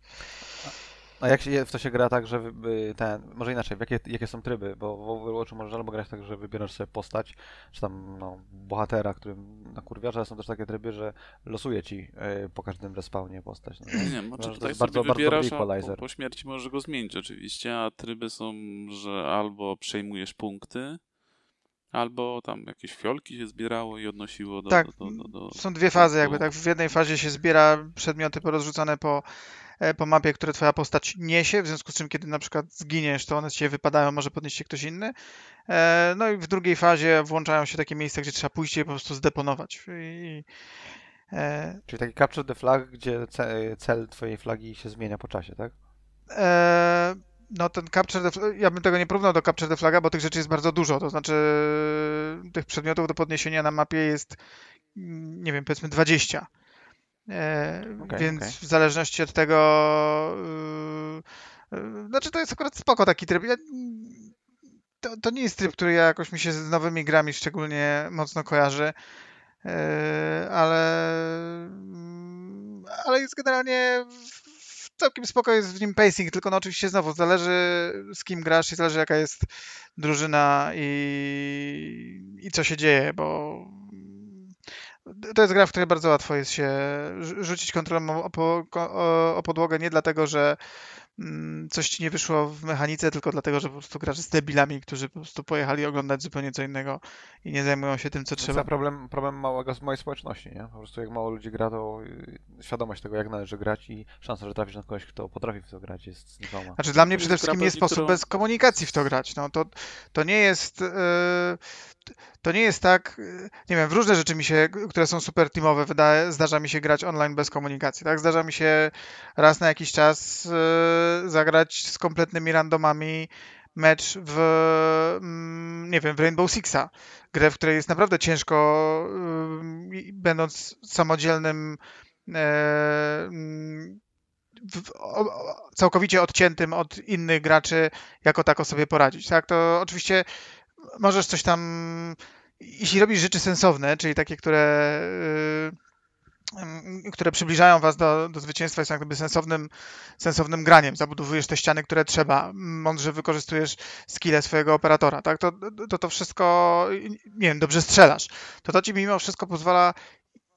A jak się, w to się gra tak, że wy- ten, może inaczej, jakie, jakie są tryby? Bo w Overwatchu możesz albo grać tak, że wybierasz sobie postać, czy tam no, bohatera, którym nakurwiasz, ale są też takie tryby, że losuje ci y, po każdym respawnie postać. No, Nie, nie, znaczy to tutaj jest bardzo, bardzo- bardzo wybierasz, a po, equalizer. po śmierci możesz go zmienić oczywiście, a tryby są, że albo przejmujesz punkty, albo tam jakieś fiolki się zbierało i odnosiło do... Tak, do, do, do, do Są dwie fazy, jakby tak. W jednej fazie się zbiera przedmioty porozrzucane po, po mapie, które twoja postać niesie, w związku z czym, kiedy na przykład zginiesz, to one z ciebie wypadają, może podnieść się ktoś inny. E, No i w drugiej fazie włączają się takie miejsca, gdzie trzeba pójść i je po prostu zdeponować. I, e, Czyli taki capture the flag, gdzie ce, cel twojej flagi się zmienia po czasie, tak? E, no ten Capture the Flag, ja bym tego nie porównał do Capture the Flaga, bo tych rzeczy jest bardzo dużo, to znaczy tych przedmiotów do podniesienia na mapie jest, nie wiem, powiedzmy 20. E, Okej, więc okej. w zależności od tego, yy, yy, znaczy to jest akurat spoko taki tryb. Ja, to, to nie jest tryb, który ja jakoś mi się z nowymi grami szczególnie mocno kojarzy, e, ale, mm, ale jest generalnie całkiem spoko jest w nim pacing, tylko no oczywiście znowu zależy z kim grasz i zależy jaka jest drużyna i, i co się dzieje, bo to jest gra, w której bardzo łatwo jest się rzu- rzucić kontrolą o, po, o, o podłogę nie dlatego, że coś ci nie wyszło w mechanice, tylko dlatego, że po prostu grasz z debilami, którzy po prostu pojechali oglądać zupełnie co innego i nie zajmują się tym, co To jest trzeba. problem, problem małego, małej społeczności, nie? Po prostu jak mało ludzi gra, to y, świadomość tego, jak należy grać i szansa, że trafisz na kogoś, kto potrafi w to grać jest znikoma. Znaczy dla mnie To przede wszystkim nie sposób którą- bez komunikacji w to grać. No, to, to nie jest. yy, To nie jest tak, yy, nie wiem, w różne rzeczy mi się, które są super teamowe, wydaje, zdarza mi się grać online bez komunikacji, tak? Zdarza mi się raz na jakiś czas yy, zagrać z kompletnymi randomami mecz w, mm, nie wiem, w Rainbow Sixa. Grę, w której jest naprawdę ciężko, i będąc samodzielnym e, mm, całkowicie odciętym od innych graczy, jako tako sobie poradzić. Tak, to oczywiście możesz coś tam, jeśli robisz rzeczy sensowne, czyli takie, które, y, które przybliżają was do, do zwycięstwa, jest jak gdyby sensownym, sensownym graniem. Zabudowujesz te ściany, które trzeba, mądrze wykorzystujesz skille swojego operatora, tak, to to, to wszystko, nie wiem, dobrze strzelasz. To to ci mimo wszystko pozwala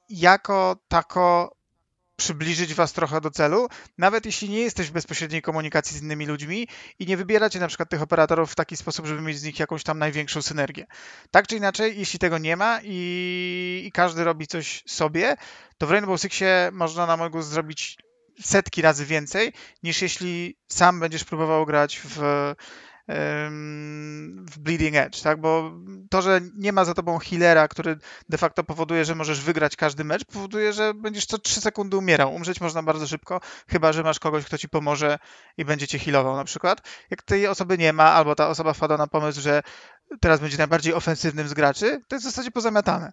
jako tako przybliżyć was trochę do celu, nawet jeśli nie jesteś w bezpośredniej komunikacji z innymi ludźmi i nie wybieracie na przykład tych operatorów w taki sposób, żeby mieć z nich jakąś tam największą synergię. Tak czy inaczej, jeśli tego nie ma i, i każdy robi coś sobie, to w Rainbow Sixie można na mógł zrobić setki razy więcej, niż jeśli sam będziesz próbował grać w, w Bleeding Edge, tak? Bo to, że nie ma za tobą healera, który de facto powoduje, że możesz wygrać każdy mecz, powoduje, że będziesz co 3 sekundy umierał. Umrzeć można bardzo szybko, chyba że masz kogoś, kto ci pomoże i będzie cię healował na przykład. Jak tej osoby nie ma, albo ta osoba wpada na pomysł, że teraz będzie najbardziej ofensywnym z graczy, to jest w zasadzie pozamiatane.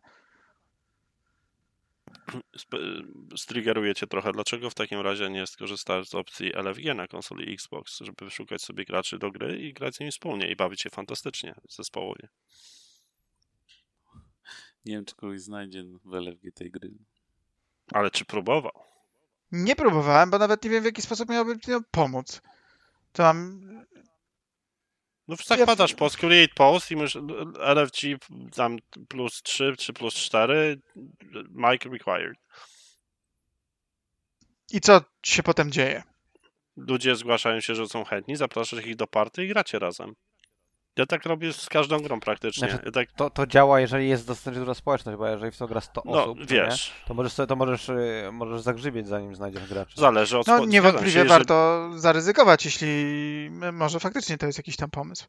Striggeruje cię trochę. Dlaczego w takim razie nie skorzystasz z opcji LFG na konsoli Xbox, żeby szukać sobie graczy do gry i grać z nimi wspólnie i bawić się fantastycznie zespołowie? Nie wiem, czy kogoś znajdzie w LFG tej gry. Ale czy próbował? Nie próbowałem, bo nawet nie wiem, w jaki sposób miałbym ci pomóc. To mam... No zakładasz post, create post i masz LFG tam plus 3 czy plus 4, mic required. I co się potem dzieje? Ludzie zgłaszają się, że są chętni, zapraszasz ich do party i gracie razem. Ja tak robię z każdą grą praktycznie. Znaczy, Ja tak, To, to działa, jeżeli jest dosyć duża społeczność, bo jeżeli w to gra 100 no osób, to nie, wiesz, to możesz, sobie, to możesz, y, możesz zagrzybieć, zanim znajdziesz graczy. zależy od No niewątpliwie się, warto zaryzykować, jeśli może faktycznie to jest jakiś tam pomysł.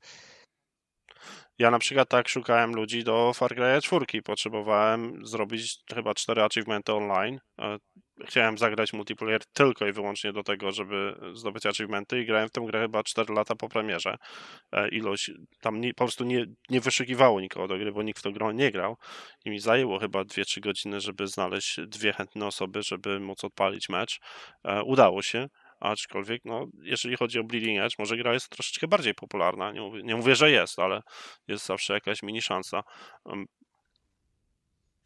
Ja na przykład tak szukałem ludzi do Far Cry 4. Potrzebowałem zrobić chyba cztery achievementy online. E, Chciałem zagrać multiplayer tylko i wyłącznie do tego, żeby zdobyć achievementy i grałem w tę grę chyba 4 lata po premierze. E, Ilość tam nie, po prostu nie, nie wyszukiwało nikogo do gry, bo nikt w tą grę nie grał i mi zajęło chyba 2-3 godziny, żeby znaleźć dwie chętne osoby, żeby móc odpalić mecz. E, Udało się. Aczkolwiek, no, jeżeli chodzi o Bleeding Edge, może gra jest troszeczkę bardziej popularna. Nie mówię, nie mówię że jest, ale jest zawsze jakaś mini szansa.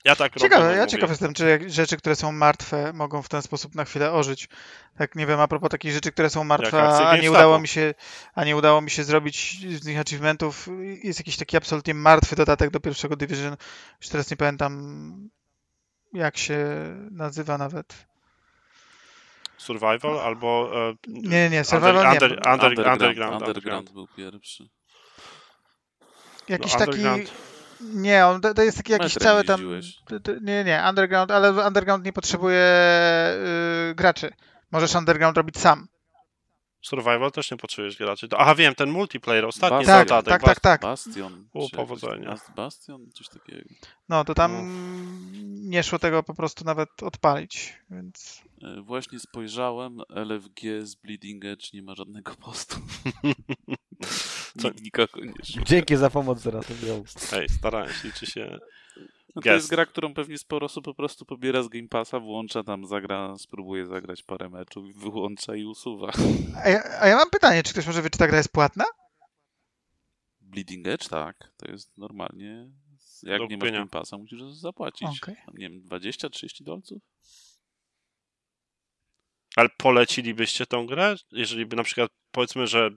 Ja tak robię. Ciekawe, no ja mówię. ciekaw jestem, czy rzeczy, które są martwe, mogą w ten sposób na chwilę ożyć. Tak, nie wiem, a propos takich rzeczy, które są martwe, a nie udało mi się, a nie udało mi się zrobić z nich achievementów, jest jakiś taki absolutnie martwy dodatek do pierwszego Division. Już teraz nie pamiętam, jak się nazywa nawet. Survival albo. E, Nie, nie, nie, survival nie. under, under, under, underground, underground, underground. był pierwszy. Jakiś No, taki... Underground. Nie, on to, to jest taki jakiś Metrem cały tam... jeździłeś. to- to- Nie, nie, underground, ale underground nie potrzebuje y, graczy. Możesz underground robić sam. Survival też nie potrzebujesz graczy. Aha, wiem, ten multiplayer, ostatni Bastion. Tak, dodatek. tak, tak, tak. Bastion. U, powodzenia. Bas- Bastion? Coś takiego. No, to tam No. nie szło tego po prostu nawet odpalić, więc... E, Właśnie spojrzałem, LFG z Bleeding Edge nie ma żadnego postu. Co- nikogo nie szuka. Dzięki za pomoc zaraz. Ej, starałem się, liczy się. No to jest gra, którą pewnie sporo osób po prostu pobiera z Game Passa, włącza tam, zagra, spróbuje zagrać parę meczów, wyłącza i usuwa. A ja, a ja mam pytanie, czy ktoś może wie, czy ta gra jest płatna? Bleeding Edge, tak. To jest normalnie. Jak Do nie masz kupienia. Game Passa, musisz zapłacić. Tam, Nie wiem, 20-30 dolców? Ale polecilibyście tą grę? Jeżeli by na przykład, powiedzmy, że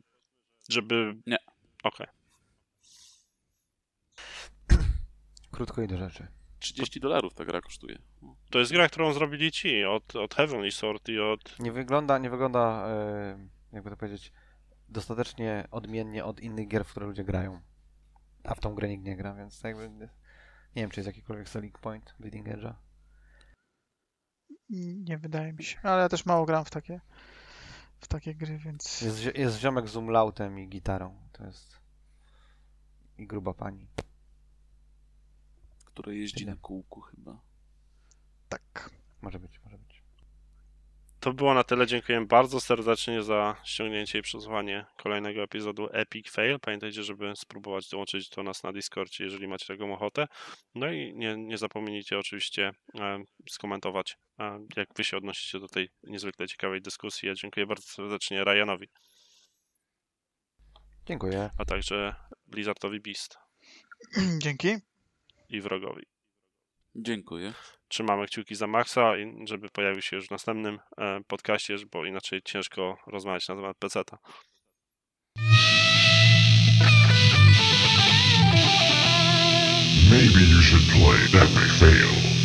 żeby... Nie. Okej. Krótko i do rzeczy. 30 dolarów ta gra kosztuje. To jest gra, którą zrobili ci od, od Heavenly Sword i od... Nie wygląda, nie wygląda, e, jakby to powiedzieć, dostatecznie odmiennie od innych gier, w które ludzie grają. A w tą grę nikt nie gra, więc jakby nie wiem, czy jest jakikolwiek selling point Bleeding Edge'a. Nie wydaje mi się, ale ja też mało gram w takie, w takie gry, więc... Jest, jest ziomek z umlautem i gitarą. To jest... I gruba pani. Które jeździ Tyle. na kółku chyba. Tak. Może być, może być. To było na tyle. Dziękuję bardzo serdecznie za ściągnięcie i przesłuchanie kolejnego epizodu Epic Fail. Pamiętajcie, żeby spróbować dołączyć do nas na Discordzie, jeżeli macie taką ochotę. No i nie, nie zapomnijcie oczywiście e, skomentować, e, jak wy się odnosicie do tej niezwykle ciekawej dyskusji. Ja dziękuję bardzo serdecznie Ryanowi, Dziękuję. a także Blizzardowi Beast Dzięki. i wrogowi. Dziękuję. Trzymamy kciuki za Maxa, żeby pojawił się już w następnym e, podcaście, bo inaczej ciężko rozmawiać na temat PC-ta. Maybe you should play Epic Fail.